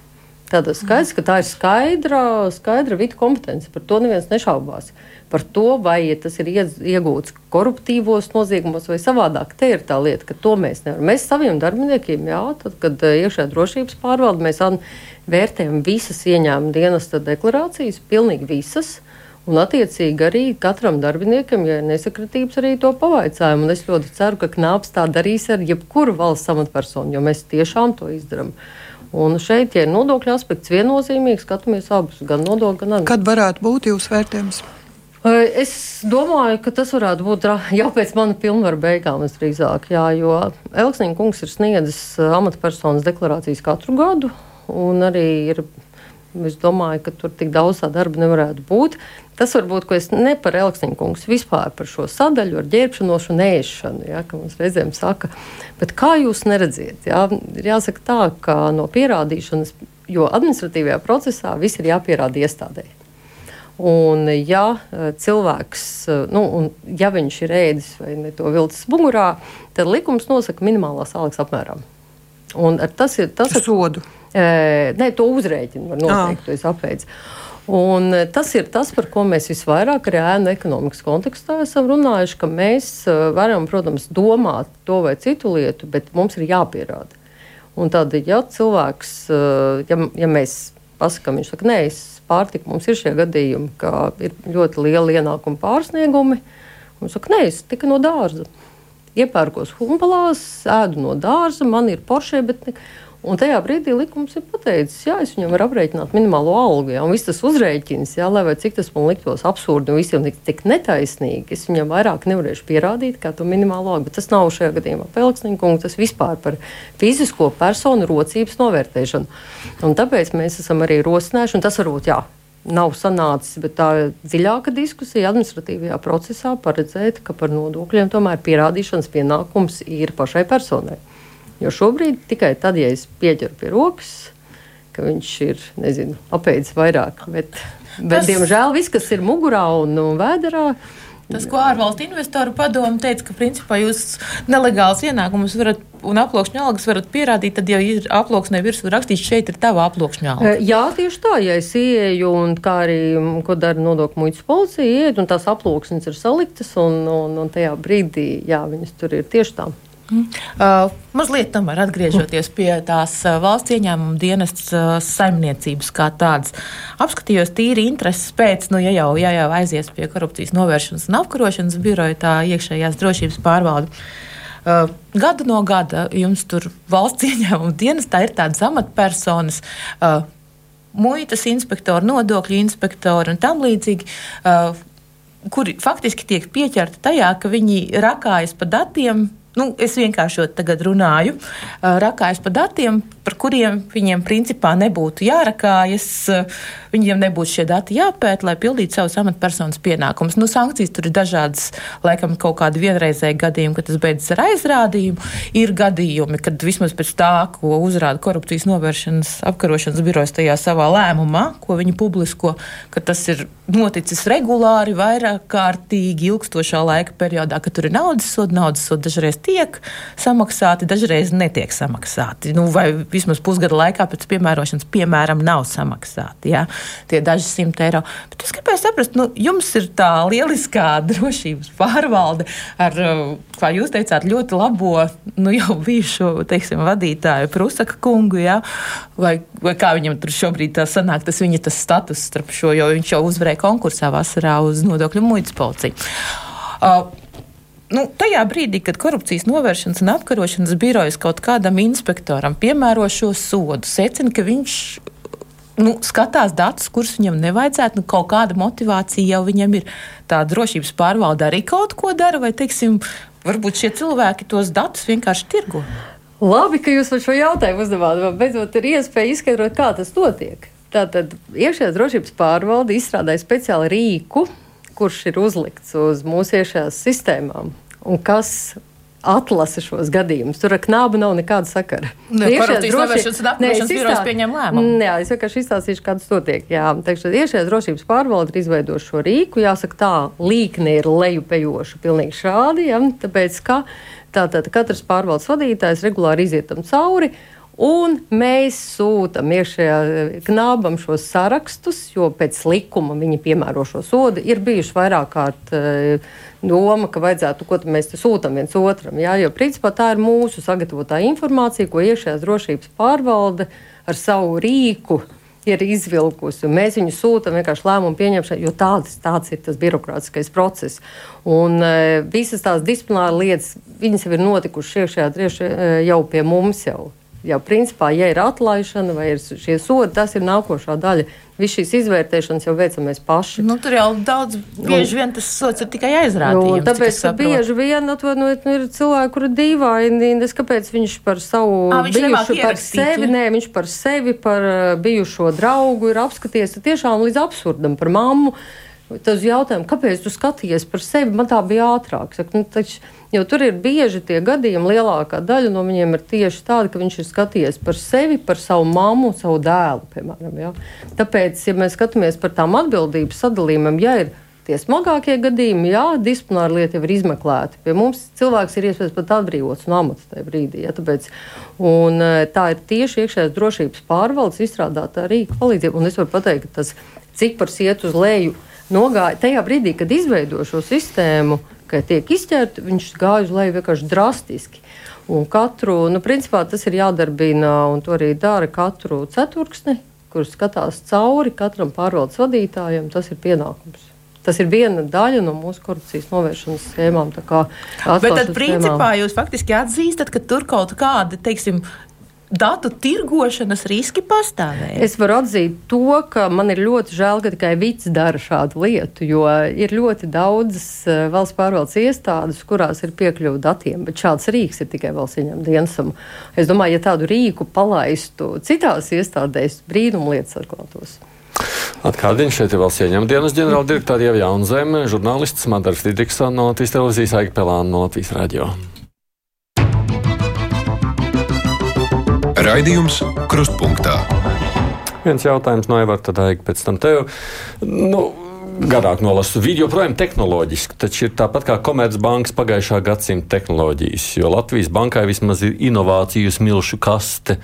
Tad skaidrs, ka tā ir skaidra, skaidra vidu kompetence. Par to neviens nešaubās. Par to, vai ja tas ir iegūts koruptīvos noziegumos vai savādāk. Te ir tā lieta, ka to mēs nevaram. Mēs saviem darbiniekiem, jā, tad, kad eh, iekšējā drošības pārvalde, mēs vērtējam visas ieņēmuma dienesta deklarācijas, pilnīgi visas. Un, attiecīgi, arī katram darbiniekam, ja ir nesakritības, arī to pavaicājam. Un es ļoti ceru, ka Knāps tā darīs ar jebkuru valsts amatpersonu, jo mēs tiešām to izdarām. Un šeit, ja ir nodokļu aspekts viennozīmīgs, skatāmies abus, gan nodokļu, gan arī. Kad varētu būt jūsu vērtējums? Es domāju, ka tas varētu būt jau pēc mana pilnvaru beigām, drīzāk, jā, jo Elksniņa kungs ir sniedzis amatpersonas deklarācijas katru gadu, ir, es domāju, ka tur tik daudz darba nevarētu būt. Tas varbūt, ko es ne par Elksniņa kungs, vispār par šo sadaļu ar ģērbšanos un ēšanu, jā, ka mums reizēm saka, bet kā jūs neredziet, jā, ir jāsaka tā, ka no pierādīšanas, jo administratīvajā procesā viss ir jāpierāda iestādēji. Un, ja eh, cilvēks, eh, nu, un, ja viņš ir ēdis vai ne to vilcis mugurā, tad likums nosaka minimālās algas apmēram. Un tas ir tas, kas sodu. E, nē, to uzrēķinu var noteikt, to es apveicu. Un tas ir tas, par ko mēs visvairāk arī ēnu ekonomikas kontekstā esam runājuši, ka mēs varam, protams, domāt to vai citu lietu, bet mums ir jāpierāda. Un tad, ja cilvēks, ja, ja mēs pasakām, viņš saka, nē, es pārtika mums ir šie gadījumi, ka ir ļoti liela ienākuma pārsniegumi. Viņš saka, nē, es tikai no dārza. Iepērkos humpalās, ēdu no dārza, man ir poršē, bet ne. Un tajā brīdī likums ir pateicis, jā, es viņam varu aprēķināt minimālo algu. Jā, un viss tas uzrēķins, jā, lai cik tas man liktos absurdi un visiem tik, tik netaisnīgi, es viņam vairāk nevarēšu pierādīt, kā to minimālo algu. Bet tas nav šajā gadījumā Pelksniņa kungs, tas vispār par fizisko personu rocības novērtēšanu. Un tāpēc mēs esam arī rosinājuši, un tas varbūt, jā, nav sanācis, bet tā dziļāka diskusija administratīvajā procesā paredzēt, ka par nodokļiem tomēr pierādīšanas pienākums ir pašai personai. Jo šobrīd tikai tad, ja es pieķeru pie rokas, ka viņš ir nezinu, apēdis vairāk. Bet, bet, Tas... diemžēl, viss, kas ir mugurā un, vēderā, Tas, ko ārvalstu investoru padomu teica, ka principā jūs nelegāls ienākumus varat un aploksņa algas varat pierādīt, tad jau ir aploksnē virsū rakstīts, šeit ir tava aploksņa alga. Jā, tieši tā, ja es ieeju un kā arī, ko dara nodokļu muitas policija, ieiet un tās aploksnes ir saliktas un, un, un tajā brīdī, jā, viņas tur ir tieši tā. Uh, mazliet tomēr atgriežoties pie tās uh, valsts ieņēmuma dienas uh, saimniecības kā tādas. Apskatījos tīri intereses pēc, nu, ja jau, ja jau aizies pie korupcijas novēršanas un apkarošanas biroja, tā iekšējās drošības pārvalde. Uh, gada no gada jums tur valsts ieņēmuma dienestā ir tādas amatpersonas. Uh, Muitas inspektori, nodokļu inspektori un tam līdzīgi. Uh, kuri faktiski tiek pieķerti tajā, ka viņi rakājas pa datiem, nu, es vienkārši tagad runāju, rakājas pa datiem, par kuriem viņiem principā nebūtu jārakājas, viņiem nebūtu šie dati jāpēt, lai pildītu savus amatpersonas pienākumus. Nu, sankcijas tur ir dažādas, laikam kaut kādi vienreizēji gadījumi, kad tas beidzas ar aizrādījumu. Ir gadījumi, kad vismaz pēc tā, ko uzrāda korupcijas novēršanas apkarošanas birojas tajā savā lēmumā, ko viņi publisko, ka tas ir noticis regulāri, vairāk kārtīgi, ilgstošā laika periodā, ka tur ir naudas sodi, naudas sodi dažreiz tiek samaksāti, dažreiz netiek samaksāti. Nu, vai vismaz pusgada laikā pēc piemērošanas, piemēram, nav samaksāti. Ja? Tie daži simti eiro. Bet es gribēju saprast, nu, jums ir tā lieliskā drošības pārvalde ar, kā jūs teicāt, ļoti labo, nu, jau bijušo, teiksim, vadītāju Prusaka kungu, ja? vai, vai kā viņam tur šobrīd tā sanāk, tas viņa tas status starp šo, jo viņš jau uzvarēja konkursā vasarā uz nodokļu muitas policiju. Uh, nu, tajā brīdī, kad korupcijas novēršanas un apkarošanas birojas kaut kādam inspektoram piemēro šo sodu, secina, ka viņš nu, skatās datus, kurus viņam nevajadzētu, nu, kaut kāda motivācija jau viņam ir. Tā drošības pārvalde arī kaut ko dara, vai, teiksim, varbūt šie cilvēki tos datus vienkārši tirgo. Labi, ka jūs šo jautājumu uzdevāt. Man beidzot ir iespēja izskaidrot, kā tas notiek. Tātad iekšējās drošības pārvalde izstrādāja speciālu rīku, kurš ir uzlikts uz mūsu iekšējās sistēmām un kas atlasa šos gadījumus. Tur ar knābu nav nekāda sakara. Ne, Iekšējās drošības apkarošanas birojas pieņem lēmumu. Jā, es vienkārši izstāstīšu, kādas to tiek. Jā, teikšu, iekšējās drošības pārvalde ir izveidojuši šo rīku. Jāsaka, tā līkne ir lejupējoša pilnīgi šādi, ja, tāpēc, ka tātad katrs pārvaldes vadītājs regulāri iziet tam cauri. Un mēs sūtām iekšējā knābam šos sarakstus, jo pēc likuma viņi piemēro šo sodu. Ir bijuši vairāk kārt uh, doma, ka vajadzētu, ko mēs sūtām viens otram. Jā, jo principā tā ir mūsu sagatavotā informācija, ko iekšējās drošības pārvalde ar savu rīku ir izvilkusi. Mēs viņu sūtām vienkārši lēmumu pieņemšanai, jo tāds, tāds ir tas birokrātiskais process. Un e, visas tās disciplināra lietas, viņas jau ir notikušas iekšējā drieši e, jau pie mums jau jau principā, ja ir atlaišana vai ir šie sodi, tas ir nākošā daļa. Viss šīs izvērtēšanas jau veicam mēs paši. Nu, tur jau daudz, bieži vien tas sots ir tikai aizrādījums. Nu, tāpēc, ka bieži vien atvainojiet, nu, ir cilvēki, kuri dīvaini, es kāpēc viņš par savu A, bijušu, par sevi, nē, viņš par sevi, par bijušo draugu ir apskaties tiešām līdz absurdam, par mammu. Tas jautājums, kāpēc tu skaties par sevi, man tā bija ātrāk. Saka, nu, taču, Jo tur ir bieži tie gadījumi, lielākā daļa no viņiem ir tieši tāda, ka viņš ir skatījies par sevi, par savu mammu, savu dēlu. Piemēram, ja? Tāpēc, ja mēs skatāmies par tām atbildības sadalījumiem, ja ir tie smagākie gadījumi, jā, disciplināra lieta jau ir izmeklēta. Pie mums cilvēks ir iespējams pat atbrīvots no amata tajā brīdī. Ja, tāpēc, un, e, tā ir tieši iekšējās drošības pārvaldes izstrādāta rīka palīdzība. Un es varu pateikt, ka tas cipars iet uz leju. Nogāja tajā brīdī, kad izveido šo sistēmu, ka tiek izķerti, viņš gāja uz leju vienkārši drastiski. Un katru, nu, principā tas ir jādarbina, un to arī dara katru ceturksni, kurš skatās cauri katram pārvaldes vadītājam. Tas ir pienākums. Tas ir viena daļa no mūsu korupcijas novēršanas schēmām. Bet tad, principā, schēmām. jūs faktiski atzīstat, ka tur kaut kāda, teiksim, datu tirgošanas riski pastāvēja. Es varu atzīt to, ka man ir ļoti žēl, ka tikai Vits dara šādu lietu, jo ir ļoti daudzas eh, valsts pārvaldes iestādes, kurās ir piekļuva datiem, bet šāds rīks ir tikai valsts ieņem dienesam. Es domāju, ja tādu rīku palaistu citās iestādēs, brīnumu lietas atklātos. Atkārdiņš šeit ir valsts ieņem dienas ģenerāldirektora Ieva Jaunzeme, žurnālists Madars Didriksons no Latvijas televīzijas Aigi Pelāna no Latvijas radio. Raidījums Krustpunktā. Viens jautājums no Evarta Daiga pēc tam tev. Nu, garāk nolasu. Vidi joprojām tehnoloģiski, taču ir tāpat kā Komercbankas pagājušā gadsimta tehnoloģijas, jo Latvijas bankai vismaz ir inovāciju smilšu kaste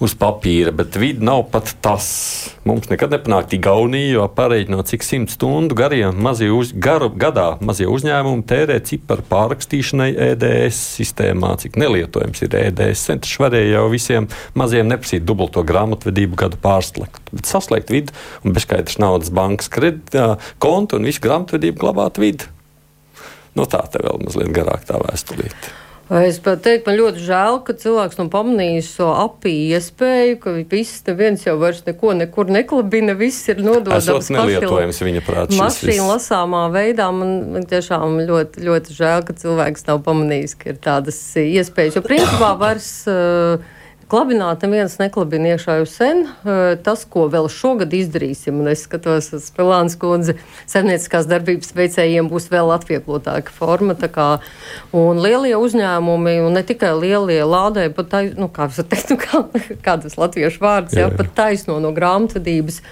uz papīra, bet vidi nav pat tas. Mums nekad nepanāk tik gaunīgi, jo pareiķinot, cik simt stundu garie mazie uz, garu, gadā mazie uzņēmumi tērē ciparu pārrakstīšanai EDS sistēmā, cik nelietojams ir EDS centrs. Varēja jau visiem maziem neprasīt dubulto grāmatvedību gadu pārslēgt, bet saslēgt vidu un bezskaidrs naudas bankas kredīta kontu un visu grāmatvedību glabāt vidu. Nu, tā te vēl mazliet garāk tā vēstulīte. Es pat teiktu, man ļoti žēl, ka cilvēks nav pamanījis šo apī iespēju, ka viss neviens jau vairs neko nekur neklabina, viss ir nododams. Nelietojams viņa prāt. Mašīna lasāmā veidā man, man tiešām ļoti, ļoti žēl, ka cilvēks nav pamanījis, ka ir tādas iespējas. Jo principā vairs. Uh, klabināt, neviens neklabina iekšā jau sen. Tas, ko vēl šogad izdarīsim, un es skatos uz Pelānas kundzi, saimnieciskās darbības veicējiem būs vēl atvieglotāka forma. Kā, un lielie uzņēmumi, un ne tikai lielie lādēji, pat tā, nu, kā, teikt, nu, kā, kā tas latviešu vārds, jā, jā, jā. pat taisno no grāmatvedības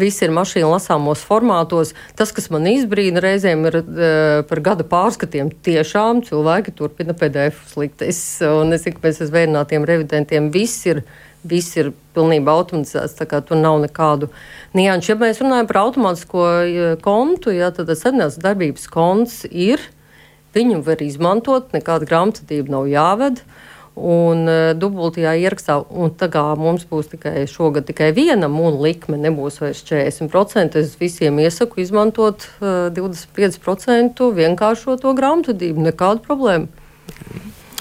viss ir mašīnu lasāmos formātos. Tas, kas man izbrīna reizēm, ir uh, par gada pārskatiem. Tiešām cilvēki turpina PDF likt. Es, un es tikai pēc zvērnātiem revidentiem viss ir. Viss ir pilnībā automatizēts, tur nav nekādu nianšu. Ja mēs runājam par automātisko kontu, ja, tad senās darbības konts ir, viņu var izmantot, nekāda grāmatvedība nav jāved. Uh, un uh, dubultajā ierakstā. Un tā kā mums būs tikai šogad tikai viena mūna likme, nebūs vairs 40%, es visiem iesaku izmantot uh, 25% vienkāršoto grāmatvedību. Nekāda problēma.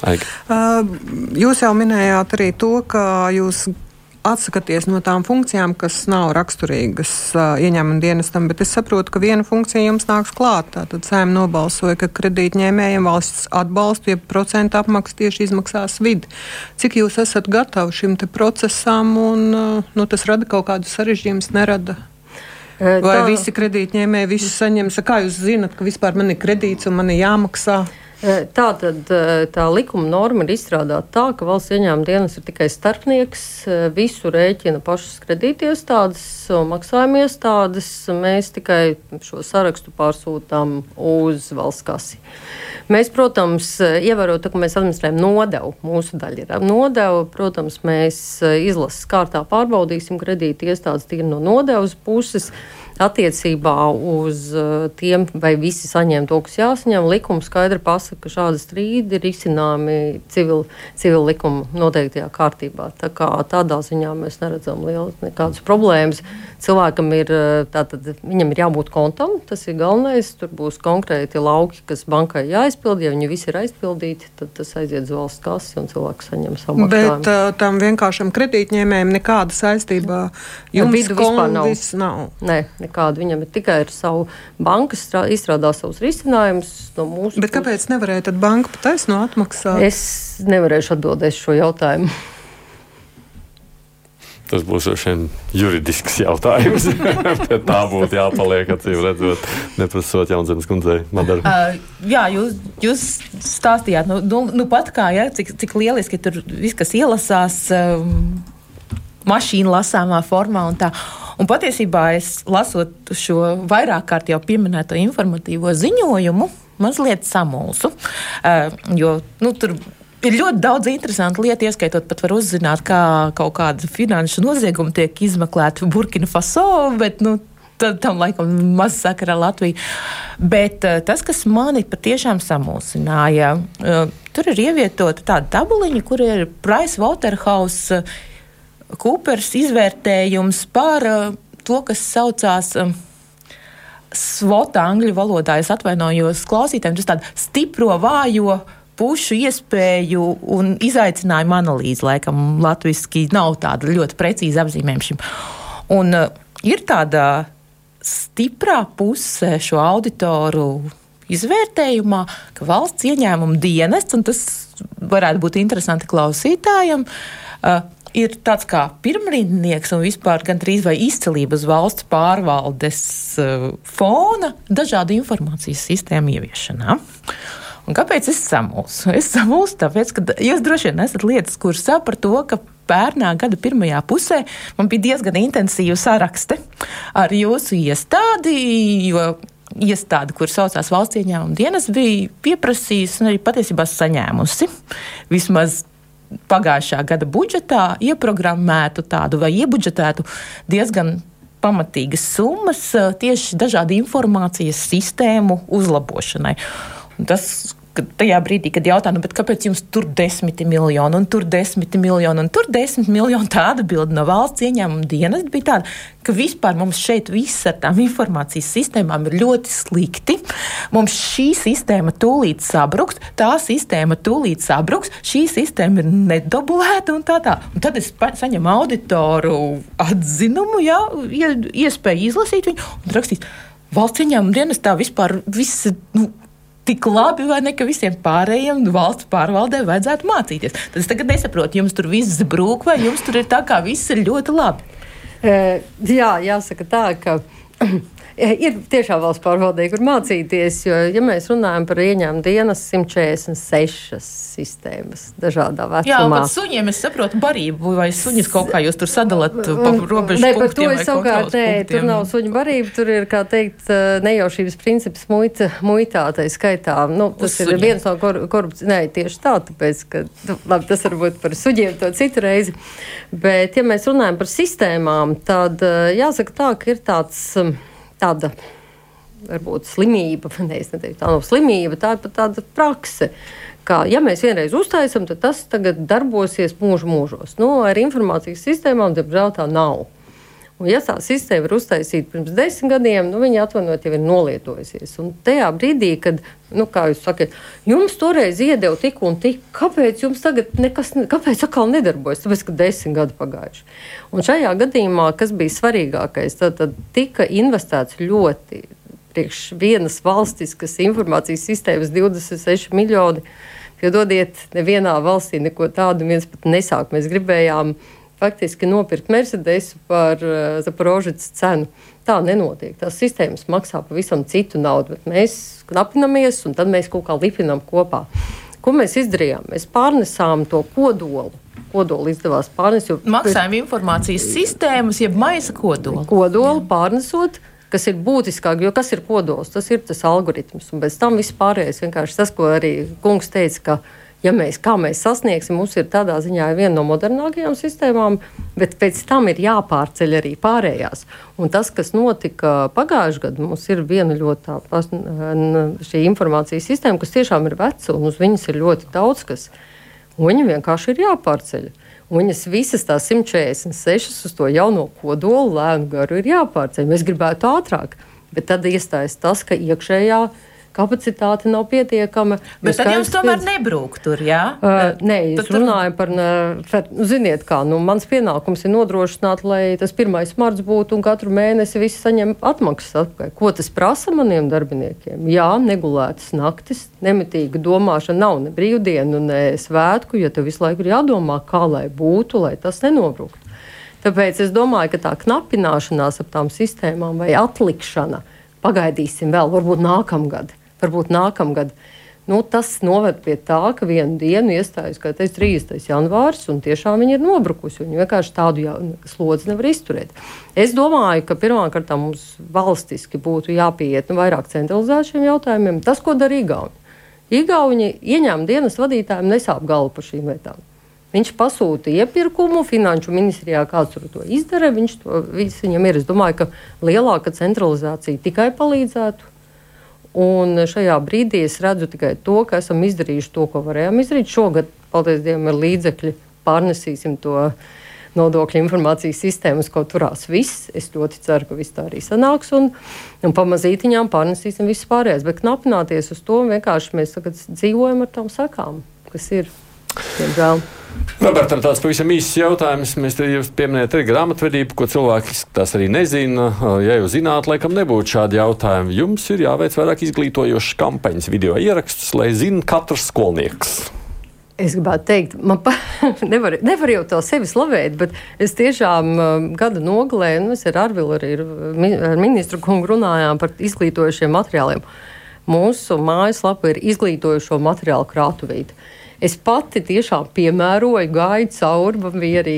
Aika. Jūs jau minējāt arī to, ka jūs atsakaties no tām funkcijām, kas nav raksturīgas uh, ieņēmuma dienestam, bet es saprotu, ka viena funkcija jums nāks klāt. Tātad sēma nobalsoja, ka kredītņēmējiem valsts atbalstu, ja procentu apmaksa tieši izmaksās vidi. Cik jūs esat gatavi šim procesam un uh, nu, tas rada kaut kādus sarežģījumus, nerada? Vai Tā. visi kredītņēmēji visu saņems? Kā jūs zinat, ka vispār man ir kredīts un man ir jāmaksā? Tā tad tā likuma norma ir izstrādāta tā, ka valsts ieņēmuma dienas ir tikai starpnieks. Visu rēķina pašas kredītiestādes un maksājuma iestādes. Mēs tikai šo sarakstu pārsūtām uz valsts kasi. Mēs, protams, ievērot, ka mēs administrējam nodevu, mūsu daļa ir nodeva. Protams, mēs izlases kārtā pārbaudīsim kredīti iestādes tīri no nodevas puses attiecībā uz uh, tiem, vai visi saņem to, kas jāsaņem. Likums skaidri pasaka, ka šādi strīdi ir izcināmi civil, civil likuma noteiktajā kārtībā. Tā kā tādā ziņā mēs neredzam lielas nekādas problēmas. Cilvēkam ir, uh, tātad, viņam ir jābūt kontam, tas ir galvenais. Tur būs konkrēti lauki, kas bankai jāizpild. Ja viņi visi ir aizpildīti, tad tas aiziet uz valsts kasi un cilvēks saņem savu maksājumu. Bet uh, tam vienkāršam kredītņēmējam nekāda saistībā jums vispār nav. nav. Nē, nekādu. Viņam ir tikai ar savu banku izstrādā savus risinājumus no mūsu. Bet kāpēc nevarēja tad banka pataisno atmaksāt? Es nevarēšu atbildēt šo jautājumu. Tas būs šodien juridisks jautājums. tā būtu jāpaliek, acīm redzot, neprasot Jaunzemes kundzei. Uh, jā, jūs, jūs stāstījāt, nu, nu, nu pat kā, ja, cik, cik lieliski tur viss, kas ielasās. Um, mašīnu lasāmā formā. Un, tā. un patiesībā es lasot šo vairāk kārt jau pieminēto informatīvo ziņojumu, mazliet samulsu. Uh, jo nu, tur ir ļoti daudz interesantu lietu, ieskaitot pat var uzzināt, kā kaut kāda finanšu nozieguma tiek izmeklēta Burkina Faso. Bet, nu, Tad tam laikam maz sakara ar Latviju. Bet uh, tas, kas mani patiešām samulsināja, uh, tur ir ievietota tāda tabuliņa, kur ir Price Waterhouse. Kūpers izvērtējums par uh, to, kas saucās. Uh, SWOT angļu valodā es atvainojos klausītājiem, tas tāds stipro, vājo pušu iespēju un izaicinājumu analīze. Laikam latviešu nav tāda ļoti precīza apzīmējuma šim. Un uh, ir tāda stiprā puse šo auditoru izvērtējumā, ka valsts ieņēmuma dienests, un tas varētu būt interesanti klausītājiem, uh, ir tāds kā pirmrindnieks un vispār gandrīz vai izcelības valsts pārvaldes uh, fona dažādu informācijas sistēmu ieviešanā. Un kāpēc es samulsu? Es samulsu tāpēc, ka jūs droši vien esat lietas kursā par to, ka pērnā gada pirmajā pusē man bija diezgan intensīva sarakste ar jūsu iestādi, jo iestāde, kur saucās valsts ieņēmuma dienas, bija pieprasījusi un arī patiesībā saņēmusi vismaz pagājušā gada budžetā ieprogrammētu tādu vai iebudžetētu diezgan pamatīgas summas tieši dažādu informācijas sistēmu uzlabošanai. Un tas, kad tajā brīdī, kad jautā, nu, kāpēc jums tur desmit miljoni, un tur desmit miljoni, un tur desmit miljoni, tā atbilde no valsts ieņēmuma dienas bija tāda, ka vispār mums šeit viss ar tām informācijas sistēmām ir ļoti slikti. Mums šī sistēma tūlīt sabruks, tā sistēma tūlīt sabruks, šī sistēma ir nedabulēta un tā tā. Un tad es saņemu auditoru atzinumu, jā, iespēju izlasīt viņu un rakstīt. Valsts ieņēmuma dienestā vispār viss. Nu, tik labi, vai ne, ka visiem pārējiem valsts pārvaldē vajadzētu mācīties. Tad es tagad nesaprotu, jums tur viss brūk, vai jums tur ir tā, kā viss ir ļoti labi. Uh, jā, jāsaka tā, ka ir tiešām valsts pārvaldē, kur mācīties. Jo, ja mēs runājam par ieņēmumu dienas 146 sistēmas dažādā vecumā. Jā, par suņiem es saprotu barību, vai suņus kaut kā jūs tur sadalāt pa robežu ne, par to es savukārt, nē, punktiem. tur nav suņu barība, tur ir, kā teikt, nejaušības princips muita, muitā, tai skaitā. Nu, tas Uz ir suņiem. viens no kor korupcijas, nē, tieši tā, tāpēc, ka, nu, labi, tas varbūt par suņiem to citu reizi. Bet, ja mēs runājam par sistēmām, tad jāsaka tā, ka ir tāds tāda varbūt slimība, es neteiktu, tā nav slimība, tā ir pat tāda prakse. Kā, ja mēs vienreiz uztaisām, tad tas tagad darbosies mūžu mūžos. Nu, ar informācijas sistēmām, diemžēl, tā nav. Un, ja tā sistēma ir uztaisīta pirms desmit gadiem, nu, viņa atvainojot jau ir nolietojusies. Un tajā brīdī, kad, nu, jūs sakat, jums toreiz iedeva tik un tik, kāpēc jums tagad nekas, kāpēc atkal nedarbojas? Tāpēc, ka desmit gadi pagājuši. Un šajā gadījumā, kas bija svarīgākais, tad, tad tika investēts ļoti priekš vienas valstiskas informācijas sistēmas 26 miljoni. Piedodiet, nevienā valstī neko tādu viens pat nesāk. Mēs gribējām uh, faktiski nopirkt Mercedesu par uh, eh, Zaporožas cenu. Tā nenotiek. Tās sistēmas maksā pavisam citu naudu, bet mēs knapinamies un tad mēs kaut kā lipinām kopā. Ko mēs izdarījām? Mēs pārnesām to kodolu. Kodolu izdevās pārnest. Maksājuma informācijas sistēmas, jeb maisa kodolu. Kodolu pārnesot kas ir būtiskāk, jo kas ir kodols? Tas ir tas algoritms. Un bez tam viss pārējais vienkārši tas, ko arī kungs teica, ka ja mēs, kā mēs sasniegsim, mums ir tādā ziņā viena no modernākajām sistēmām, bet pēc tam ir jāpārceļ arī pārējās. Un tas, kas notika pagājušajā gadā, mums ir viena ļoti tā šī informācijas sistēma, kas tiešām ir veca un uz viņas ir ļoti daudz kas. Un viņi vienkārši ir jāpārceļ. Un viņas visas tās 146 uz to jauno kodolu lēnu garu ir jāpārceļ. Mēs gribētu ātrāk, bet tad iestājas tas, ka iekšējā kapacitāte nav pietiekama. Bet tad jums tomēr pēc... nebrūk tur, jā? Uh, nē, es tur... runāju par, nu, ziniet kā, nu, mans pienākums ir nodrošināt, lai tas pirmais marts būtu un katru mēnesi visi saņem atmaksas atpakaļ. Ko tas prasa maniem darbiniekiem? Jā, negulētas naktis, nemitīga domāšana, nav ne brīvdienu, ne svētku, jo tev visu laiku ir jādomā, kā lai būtu, lai tas nenobruktu. Tāpēc es domāju, ka tā knapināšanās ap tām sistēmām vai atlikšana, pagaidīsim vēl, varbūt nākamgad varbūt nākamgad. Nu, tas noved pie tā, ka vienu dienu iestājas teicu, 30. janvārs, un tiešām viņi ir nobrukusi. Viņi vienkārši tādu slodzi nevar izturēt. Es domāju, ka pirmkārt mums valstiski būtu jāpieiet nu, vairāk centralizēt šiem jautājumiem. Tas, ko dara Igauni. Igauni ieņēmuma dienas vadītājiem nesāp galvu par šīm lietām. Viņš pasūta iepirkumu, finanšu ministrijā kāds to izdara. Viņš to viņam ir. Es domāju, ka lielāka centralizācija tikai palīdzētu. Un šajā brīdī es redzu tikai to, ka esam izdarījuši to, ko varējām izdarīt. Šogad, paldies Dievam, ir līdzekļi, pārnesīsim to nodokļu informācijas sistēmas, ko turās viss. Es ļoti ceru, ka viss tā arī sanāks. Un, un pamazītiņām pārnesīsim visu pārējais. Bet knapināties uz to vienkārši mēs dzīvojam ar tām sakām, kas ir, diemžēl. Robertam tāds pavisam īsts jautājums. Mēs te jūs pieminējat arī grāmatvedību, ko cilvēki tas arī nezina. Ja jūs zināt, laikam nebūtu šādi jautājumi. Jums ir jāveic vairāk izglītojošas kampaņas, video ierakstus, lai zinātu katrs skolnieks. Es gribētu teikt, man pa, nevar, nevar jau to sevi slavēt, bet es tiešām um, gada nogalē, nu, es ar Arvilu arī ar ministru kungu runājām par izglītojošiem materiāliem. Mūsu mājaslapa ir izglītojošo materiālu krātuvīte. Es pati tiešām piemēroju, gāju cauri, man bija arī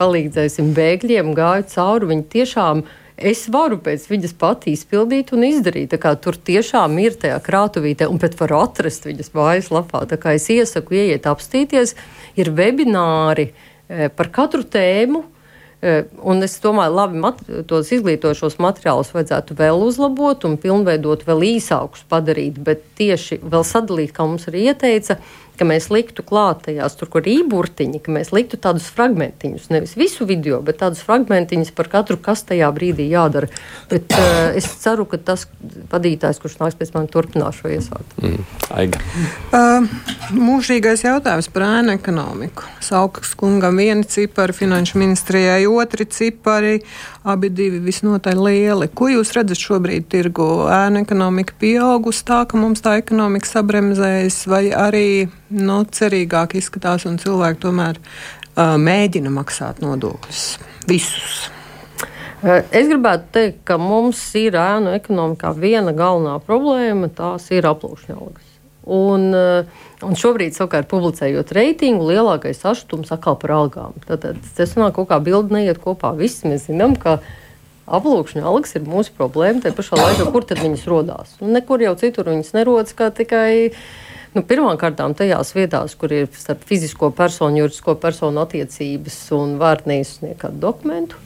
palīdzēsim bēgļiem, gāju cauri. Viņi tiešām es varu pēc viņas pati izpildīt un izdarīt. Tur tiešām ir tajā krātuvītē, un pat var atrast viņas mājaslapā. Es iesaku ieiet apstīties, ir webināri e, par katru tēmu. Eh, un es domāju, labi, mat, tos izglītošos materiālus vajadzētu vēl uzlabot un pilnveidot, vēl īsākus padarīt, bet tieši vēl sadalīt, kā mums arī ieteica, ka mēs liktu klāt tajās, tur, kur ir īburtiņi, ka mēs liktu tādus fragmentiņus, nevis visu video, bet tādus fragmentiņus par katru, kas tajā brīdī jādara. Bet uh, es ceru, ka tas vadītājs, kurš nāks pēc manis, turpinās šo iesākt. Mm, Aiga. Uh, mūžīgais jautājums par ēnu ekonomiku. Saukas kungam vieni cipari, finanšu ministrijai otri cipari, abi divi visnotaļ lieli. Ko jūs redzat šobrīd tirgu? Ēnu ekonomika pieaugus tā, ka mums tā ekonomika sabremzējas, vai arī nu, cerīgāk izskatās, un cilvēki tomēr uh, mēģina maksāt nodokļus visus. Es gribētu teikt, ka mums ir ēnu ekonomikā viena galvenā problēma, tās ir aplūšņa algas. Un, un šobrīd, savukārt, publicējot reitingu, lielākais sašutums atkal par algām. Tad tas nāk kaut kā bildi neiet kopā. Visi mēs zinām, ka aplūkšņa algas ir mūsu problēma. Tajā pašā laikā, kur tad viņas rodās? Un nekur jau citur viņas nerodas kā tikai Nu, Pirmkārt, tajās vietās, kur ir starp fizisko personu, juridisko personu attiecības un vārtnīs nekādu dokumentu.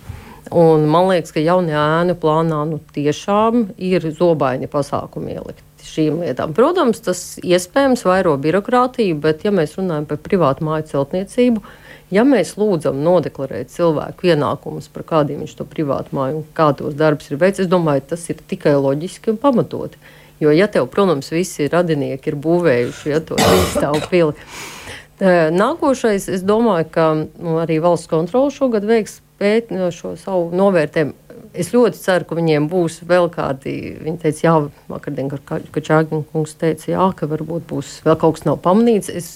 Un man liekas, ka jaunajā ēnu plānā nu, tiešām ir zobaini pasākumi ielikt šīm lietām. Protams, tas iespējams vairo birokrātiju, bet, ja mēs runājam par privātu māju celtniecību, ja mēs lūdzam nodeklarēt cilvēku ienākumus, par kādiem viņš to privātu māju un kā tos darbus ir veicis, es domāju, tas ir tikai loģiski un pamatoti. Jo, ja tev, protams, visi radinieki ir būvējuši ja, to stāvu pili, nākošais, es domāju, ka nu, arī valsts kontrole šogad veiks pēt, šo savu novērtējumu. Es ļoti ceru, ka viņiem būs vēl kādi. Viņi teica, jā, vakardien, kad Čāģina kungs teica, jā, ka varbūt būs vēl kaut kas nav pamanīts. Es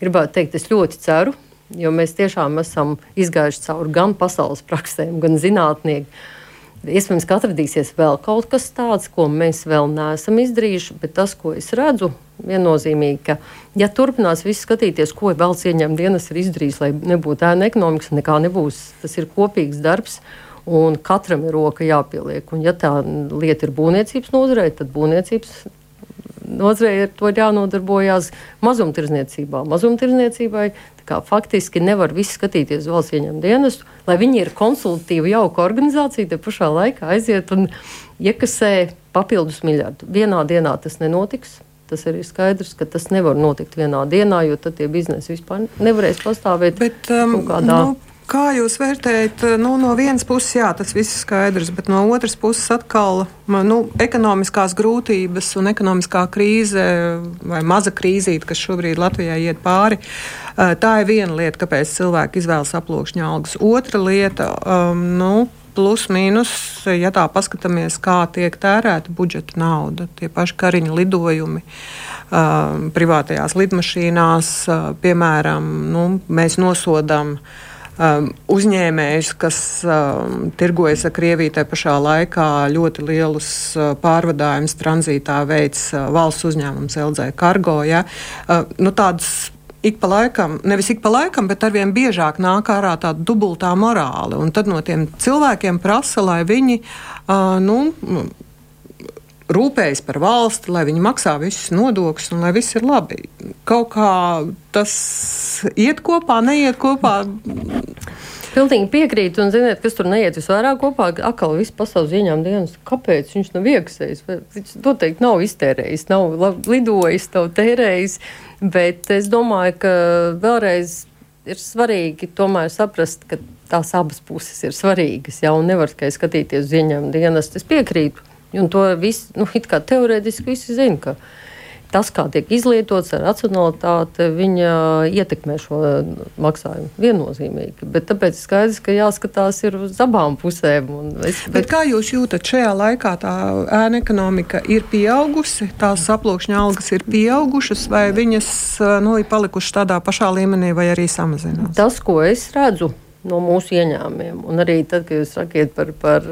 gribētu teikt, es ļoti ceru, jo mēs tiešām esam izgājuši cauri gan pasaules praksēm, gan zinātniekiem Iespējams, ka atradīsies vēl kaut kas tāds, ko mēs vēl neesam izdarījuši, bet tas, ko es redzu, viennozīmīgi, ka, ja turpinās viss skatīties, ko valsts ieņēmuma dienas ir izdarījis, lai nebūtu ēna ekonomikas, nekā nebūs. Tas ir kopīgs darbs. Un katram ir roka jāpieliek. Un, ja tā lieta ir būvniecības nozarē, tad būvniecības nozarei ar to ir jānodarbojas mazumtirdzniecībā. Mazumtirdzniecībai faktiski nevar viss skatīties uz valsts ieņēmuma dienestu, lai viņi ir konsultatīva, jauka organizācija, te pašā laikā aiziet un iekasē papildus miljardu. Vienā dienā tas nenotiks. Tas ir skaidrs, ka tas nevar notikt vienā dienā, jo tad tie biznesi vispār nevarēs pastāvēt. Bet, um, kādā... nu, Kā jūs vērtējat, nu, no vienas puses, jā, tas viss ir skaidrs, bet no otras puses atkal nu, ekonomiskās grūtības un ekonomiskā krīze vai maza krīzīte, kas šobrīd Latvijā iet pāri, tā ir viena lieta, kāpēc cilvēki izvēlas aplūkšņa algas. Otra lieta, um, nu, plus mīnus, ja tā paskatāmies, kā tiek tērēta budžeta nauda, tie paši kariņa lidojumi. Uh, privātajās lidmašīnās, uh, piemēram, nu, mēs nosodām uh, um, uzņēmējus, kas um, tirgojas ar Krieviju, tajā pašā laikā ļoti lielus uh, pārvadājumus tranzītā veids uh, valsts uzņēmums LZ Cargo. Ja? Uh, nu, tādas ik pa laikam, nevis ik pa laikam, bet arvien biežāk nāk ārā tāda dubultā morāla. Un tad no tiem cilvēkiem prasa, lai viņi uh, nu, rūpējas par valsti, lai viņi maksā visus nodokļus un lai viss ir labi. Kaut kā tas iet kopā, neiet kopā. Pilnīgi piekrītu, un ziniet, kas tur neiet visvairāk kopā. Akal viss pasaules ieņēmuma dienas, kāpēc viņš nav iekasējis? Viņš noteikti nav iztērējis, nav lidojis, nav tērējis. Bet es domāju, ka vēlreiz ir svarīgi tomēr saprast, ka tās abas puses ir svarīgas. Jā, un nevar tikai skatīties uz ieņēmuma dienas. Es piekrītu. Un to viss, nu, it kā teorētiski visi zina, ka tas, kā tiek izlietots ar racionalitāti, viņa ietekmē šo maksājumu viennozīmīgi. Bet tāpēc skaidrs, ka jāskatās ir uz abām pusēm. Es, bet... Bet kā jūs jūtat šajā laikā, tā ēna ekonomika ir pieaugusi, tās aplūkšņa algas ir pieaugušas, vai viņas nu, ir palikušas tādā pašā līmenī, vai arī samazinās? Tas, ko es redzu, no mūsu ieņēmumiem. Un arī tad, kad jūs sakiet par, par,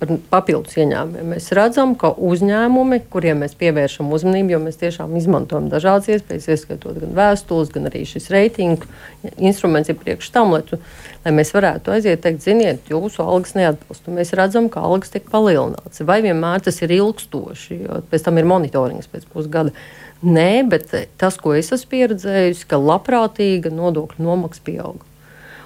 par papildus ieņēmumiem, mēs redzam, ka uzņēmumi, kuriem mēs pievēršam uzmanību, jo mēs tiešām izmantojam dažādas iespējas, ieskaitot gan vēstules, gan arī šis reitingu instruments ir priekš tam, lai, tu, lai mēs varētu aiziet, teikt, ziniet, jūsu algas neatbilst. Mēs redzam, ka algas tiek palielināts. Vai vienmēr tas ir ilgstoši, jo pēc tam ir monitorings pēc pusgada. Nē, bet tas, ko es esmu pieredzējusi, ka labprātīga nodokļu nomaksa pieauga.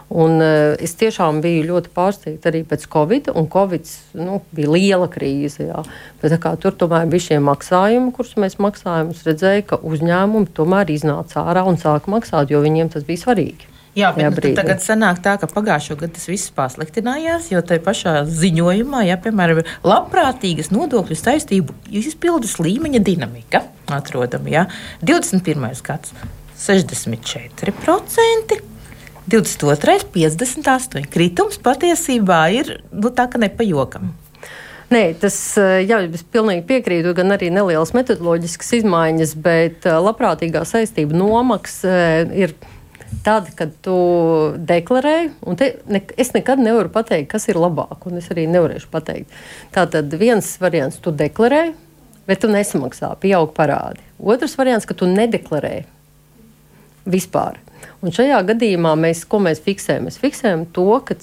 Un, uh, es tiešām biju ļoti pārsteigta arī pēc Covid, un Covid nu, bija liela krīze. Jā. Bet, kā, tur tomēr bija šie maksājumi, kurus mēs maksājām. Es redzēju, ka uzņēmumi tomēr iznāca ārā un sāka maksāt, jo viņiem tas bija svarīgi. Jā, bet nu, tagad sanāk tā, ka pagājušo gadu tas viss pasliktinājās, jo tajā pašā ziņojumā, ja, piemēram, ir labprātīgas nodokļu saistību izpildes līmeņa dinamika atrodama. Ja. 21. gads 64%. 22. 58. Kritums patiesībā ir nu, tā, ka nepajokam. Nē, tas jā, es pilnīgi piekrītu, gan arī nelielas metodoloģiskas izmaiņas, bet labprātīgā saistība nomaksa ir tad, kad tu deklarē, un te, ne, es nekad nevaru pateikt, kas ir labāk, un es arī nevarēšu pateikt. Tātad viens variants, tu deklarē, bet tu nesamaksā, pieaug parādi. Otrs variants, ka tu nedeklarē vispār. Un šajā gadījumā mēs, mēs fiksējam? Mēs fiksējam to, ka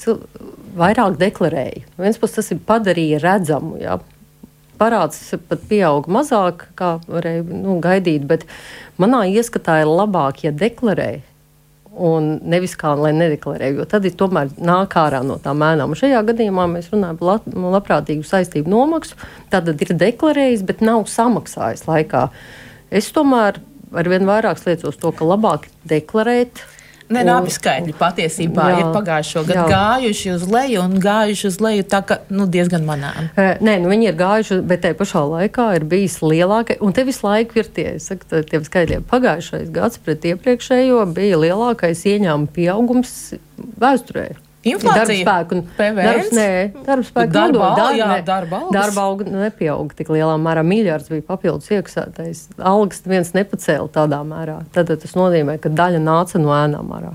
vairāk deklarēja. Viens puses tas ir padarīja redzamu. Jā. Parāds pat pieauga mazāk, kā varēja nu, gaidīt, bet manā ieskatā ir labāk, ja deklarē, un nevis kā lai nedeklarē, jo tad ir tomēr nāk ārā no tām mēnām. Un šajā gadījumā mēs runājam par lab, labprātīgu saistību nomaksu. Tad ir deklarējis, bet nav samaksājis laikā. Es tomēr arvien vairāk liecos to, ka labāk deklarēt. Ne, un, abi skaitļi patiesībā jā, ir pagājušo gadu jā. gājuši uz leju un gājuši uz leju tā, ka nu, diezgan manām. Nē, nu, viņi ir gājuši, bet tajā pašā laikā ir bijis lielākais, un te visu laiku ir tie, saku, tiem skaitļiem. Pagājušais gads pret iepriekšējo bija lielākais ieņēmuma pieaugums vēsturē. Inflācija, darba spēku, darbs, nē, darba spēku darba, nodokļi, darba, jā, darba algas. Darba alga nepieauga tik lielā mērā. Miljards bija papildus iekasētais. Algas viens nepacēla tādā mērā. Tad tas nozīmē, ka daļa nāca no ēnām ārā.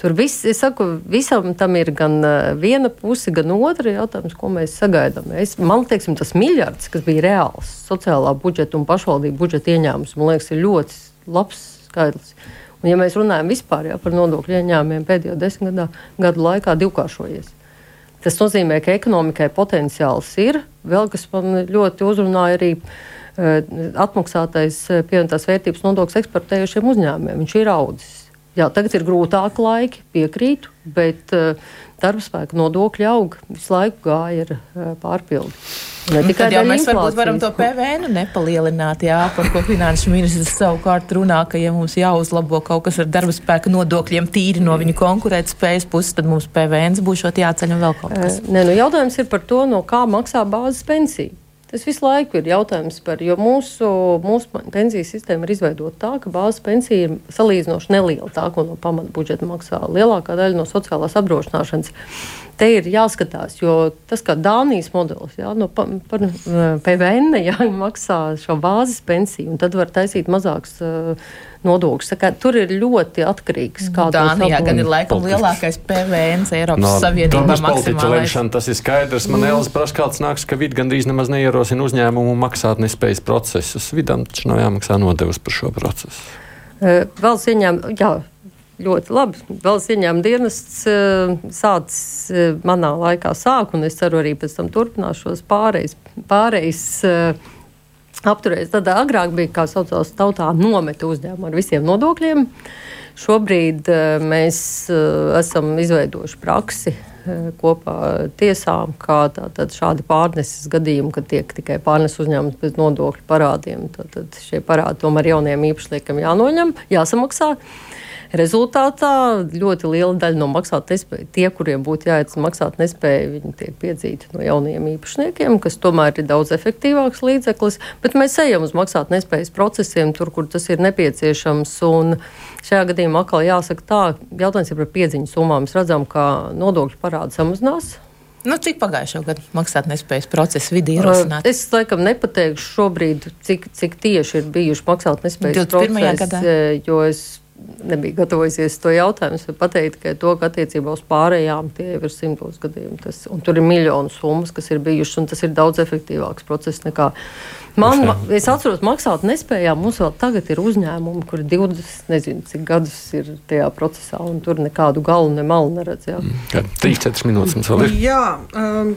Tur viss, es saku, visam tam ir gan viena puse, gan otra jautājums, ko mēs sagaidām. Es, man liekas, tas miljards, kas bija reāls sociālā budžeta un pašvaldību budžeta ieņēmums, man liekas, ir ļoti labs skaidrs. Un, ja mēs runājam vispār jā, par nodokļu ieņēmumiem pēdējo desmit gadā, gadu laikā divkāršojies. Tas nozīmē, ka ekonomikai potenciāls ir. Vēl kas man ļoti uzrunāja arī uh, atmaksātais eh, pievienotās vērtības nodoklis eksportējušiem uzņēmumiem. Viņš ir audzis. Jā, tagad ir grūtāki laiki, piekrītu, bet uh, darba spēka nodokļi aug, visu laiku gāja ar uh, pārpildu. Ne tikai jau mēs varbūt varam to PVN nepalielināt, jā, par ko finanšu ministrs savukārt runā, ka ja mums jāuzlabo kaut kas ar darba spēka nodokļiem tīri no viņu konkurētspējas puses, tad mums PVN būs jāceļ un vēl kaut kas. Nē, nu jautājums ir par to, no kā maksā bāzes pensija. Tas visu laiku ir jautājums par, jo mūsu, mūsu pensiju sistēma ir izveidota tā, ka bāzes pensija ir salīdzinoši neliela, tā, ko no pamata budžeta maksā lielākā daļa no sociālās apdrošināšanas te ir jāskatās, jo tas, kā Dānijas modelis, jā, no pa, par PVN jā, maksā šo bāzes pensiju, un tad var taisīt mazāks uh, nodokļus. Tur ir ļoti atkarīgs no kā Dānijā gan ir laikam lielākais PVN Eiropas no, Savienībā. Lemšana, tas ir skaidrs. Man mm. Elis prasa, kāds nāks, ka vid gandrīz nemaz neierosina uzņēmumu maksāt nespējas procesus. Vidam taču nav jāmaksā nodevs par šo procesu. Uh, valsts ieņēmuma, jā, ļoti labi. Valsts ieņēmuma dienests uh, sācis uh, manā laikā sāk, un es ceru arī pēc tam turpināšos pārejas. pārejas uh, Apturējis. Tad agrāk bija, kā saucās, tautā nometa uzņēmumu ar visiem nodokļiem. Šobrīd mēs esam izveidojuši praksi kopā tiesām, kā tātad šādi pārneses gadījumi, kad tiek tikai pārnes uzņēmums bez nodokļu parādiem. Tad šie parādi tomēr jauniem īpašniekam jānoņem, jāsamaksā. Uh, Rezultātā ļoti liela daļa no maksāt nespēju, tie, kuriem būtu jāiet maksāt nespēju, viņi tiek piedzīti no jauniem īpašniekiem, kas tomēr ir daudz efektīvāks līdzeklis. Bet mēs ejam uz maksāt nespējas procesiem, tur, kur tas ir nepieciešams. Un šajā gadījumā atkal jāsaka tā, jautājums ir par piedziņu summām. Mēs redzam, ka nodokļu parādi samazinās. Nu, cik pagājušā gada maksātnespējas procesa vidī ir ierosināts? Es laikam nepateikšu šobrīd, cik, cik tieši ir bijuši maksātnespējas procesi, jo es nebija gatavojusies to jautājumu. Es varu pateikt tikai to, ka attiecībā uz pārējām tie ir simtos gadījumu. Tas, tur ir miljonu summas, kas ir bijušas, un tas ir daudz efektīvāks process nekā Man, ma, es atceros, maksāt nespējām. Mums vēl tagad ir uzņēmumi, kuri 20, nezinu, cik gadus ir tajā procesā, un tur nekādu galu ne malu neredz. Jā. 3-4 minūtes mums vēl ir. Jā, um,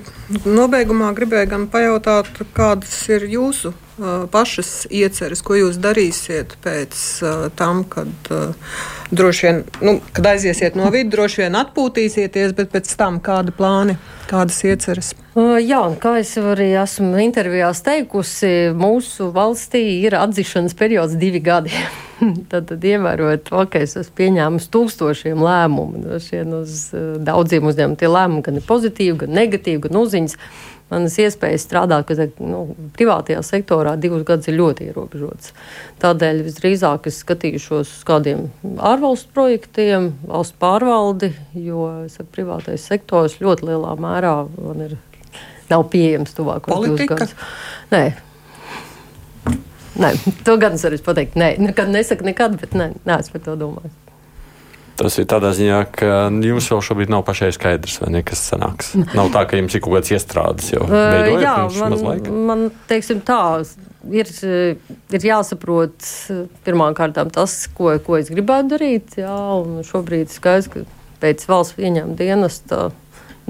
nobeigumā gribēju gan pajautāt, kādas ir jūsu uh, pašas ieceres, ko jūs darīsiet pēc uh, tam, kad uh, droši vien, nu, kad aiziesiet no vidas, droši vien atpūtīsieties, bet pēc tam kādi plāni, kādas ieceres? Uh, jā, un kā jau arī esmu intervijās teikusi, mūsu valstī ir atzīšanas periods divi gadi. tad, tad ievērojot to, ka es esmu pieņēmusi tūkstošiem lēmumu. Uz uh, daudziem uzņēmumiem tie lēmumi gan ir pozitīvi, gan negatīvi, gan uzziņas. Manas iespējas strādāt ka, nu, privātajā sektorā divus gadus ir ļoti ierobežotas. Tādēļ visdrīzāk es skatīšos uz kādiem ārvalstu projektiem, valsts pārvaldi, jo saku, privātais sektors ļoti lielā mērā ir nav pieejams tuvākos divus gadus. Nē. Nē, to gan es varu pateikt. Nē, nekad nesaku nekad, bet nē, neesmu par to domājis. Tas ir tādā ziņā, ka jums vēl šobrīd nav pašai skaidrs, vai ne, kas sanāks. Nav tā, ka jums ir kaut kāds iestrādes jau. Uh, jā, man, man teiksim tā, ir, ir jāsaprot pirmām kārtām tas, ko, ko es gribētu darīt. Jā, un šobrīd skaidrs, ka pēc valsts ieņēmuma dienesta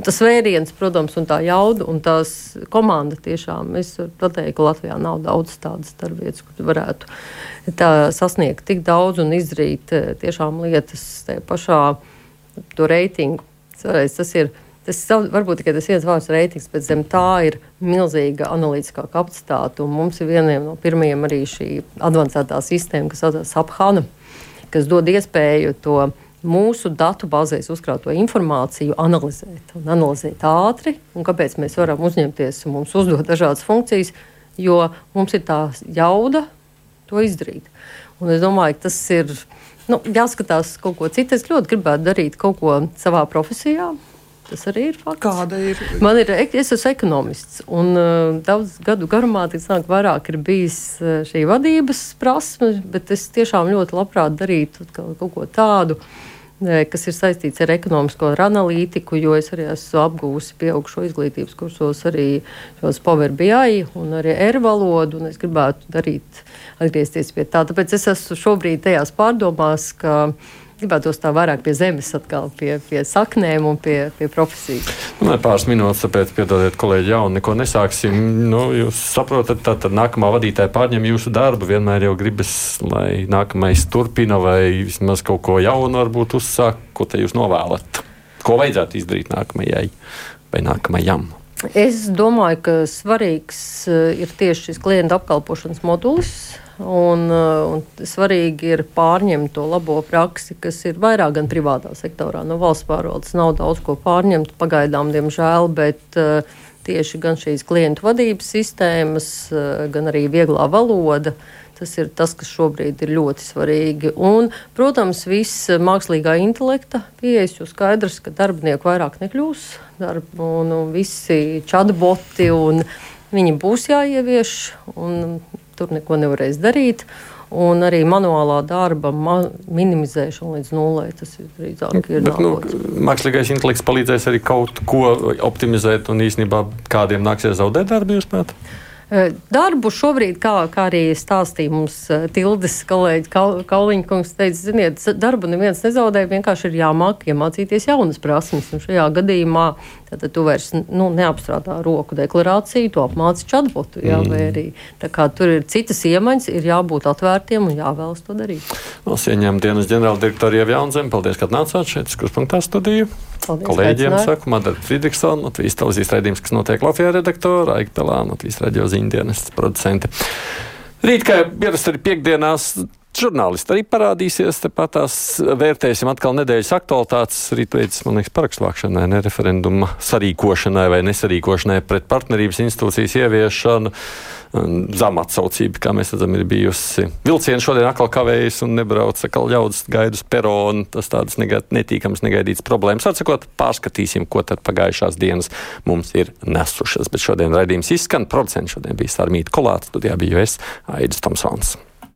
Tas vēriens, protams, un tā jauda un tās komanda tiešām. Es pateiktu, ka Latvijā nav daudz tādas darbvietas, kur varētu sasniegt tik daudz un izdarīt eh, tiešām lietas tajā pašā to reitingu. Tas ir. Tas varbūt tikai tas viens vārds reitings, bet zem tā ir milzīga analītiskā kapacitāte. Mums ir viena no pirmajiem arī šī avansētā sistēma, kas saucas Aphana, kas dod iespēju to mūsu datu bāzēs uzkrāto informāciju analizēt un analizēt ātri. Un kāpēc mēs varam uzņemties un mums uzdot dažādas funkcijas, jo mums ir tā jauda to izdarīt. Un es domāju, ka tas ir nu, jāskatās kaut ko citu. Es ļoti gribētu darīt kaut ko savā profesijā. Tas arī ir fakts. Kāda ir? Man ir, es esmu ekonomists, un uh, daudz gadu garumā sanāk, vairāk ir bijis uh, šī vadības prasme, bet es tiešām ļoti labprāt darītu kaut ko tādu. Uh, kas ir saistīts ar ekonomisko ar analītiku, jo es arī esmu apgūsi pieaugšo izglītības kursos arī šos Power BI un arī R valodu, un es gribētu darīt, atgriezties pie tā. Tāpēc es esmu šobrīd tajās pārdomās, ka gribētu tā vairāk pie zemes, atkal pie, pie saknēm un pie, pie profesijas. Nu, pāris minūtes, tāpēc piedodiet, kolēģi, jau neko nesāksim. Nu, jūs saprotat, tā tad nākamā vadītāja pārņem jūsu darbu. Vienmēr jau gribas, lai nākamais turpina vai vismaz kaut ko jaunu varbūt uzsāk. Ko te jūs novēlat? Ko vajadzētu izdarīt nākamajai vai nākamajam? Es domāju, ka svarīgs eh, ir tieši šis klienta apkalpošanas modulis Un, uh, un svarīgi ir pārņemt to labo praksi, kas ir vairāk gan privātā sektorā. No valsts pārvaldes nav daudz ko pārņemt, pagaidām, diemžēl, bet uh, tieši gan šīs klientu vadības sistēmas, uh, gan arī vieglā valoda. Tas ir tas, kas šobrīd ir ļoti svarīgi. Un, protams, viss mākslīgā intelekta pieejas, jo skaidrs, ka darbinieku vairāk nekļūs, darb, un, un visi chatboti, un viņi būs jāievieš. Un, tur neko nevarēs darīt. Un arī manuālā darba ma minimizēšana līdz nulē. Tas ir drīzāk ir. Bet, nu, mākslīgais intelekts palīdzēs arī kaut ko optimizēt, un īsnībā kādiem nāksies zaudēt darbu, jūs prāt? Darbu šobrīd, kā, kā arī stāstīja mums Tildes kolēģis Kauliņa kungs, teica, ziniet, darbu neviens nezaudē, vienkārši ir jāmāk iemācīties jaunas prasmes. Un šajā gadījumā tad tu vairs nu, neapstrādā roku deklarāciju, tu apmāci čatbotu. Jā, mm. arī, tur ir citas iemaņas, ir jābūt atvērtiem un jāvēlas to darīt. Valsts ieņēmuma dienas ģenerāldirektora Ieva Jaunzem, paldies, ka atnācāt šeit, kurspunktā studiju. Paldies, Kolēģiem saku, Madara Friedrichsona, Latvijas televīzijas raidījums, kas notiek Latvijā redaktora, Aika Pelāna, Latvijas radio ziņdienas producente. Rīt, kā pierast arī piekdienās, žurnālisti arī parādīsies. Tepat tās vērtēsim atkal nedēļas aktualitātes. Rīt pēc, man liekas, parakstu vākšanai, ne referenduma sarīkošanai vai nesarīkošanai pret partnerības institūcijas ieviešanu zema atsaucība, kā mēs redzam, ir bijusi. Vilciens šodien atkal kavējas un nebrauc, atkal ļaudis gaida uz peronu. Tas tādas negad, netīkams, negaidīts problēmas. Atsakot, pārskatīsim, ko tad pagājušās dienas mums ir nesušas. Bet šodien raidījums izskan. Producents šodien bija Sārmīta Kolāts, studijā biju es, Aidis Tomsons.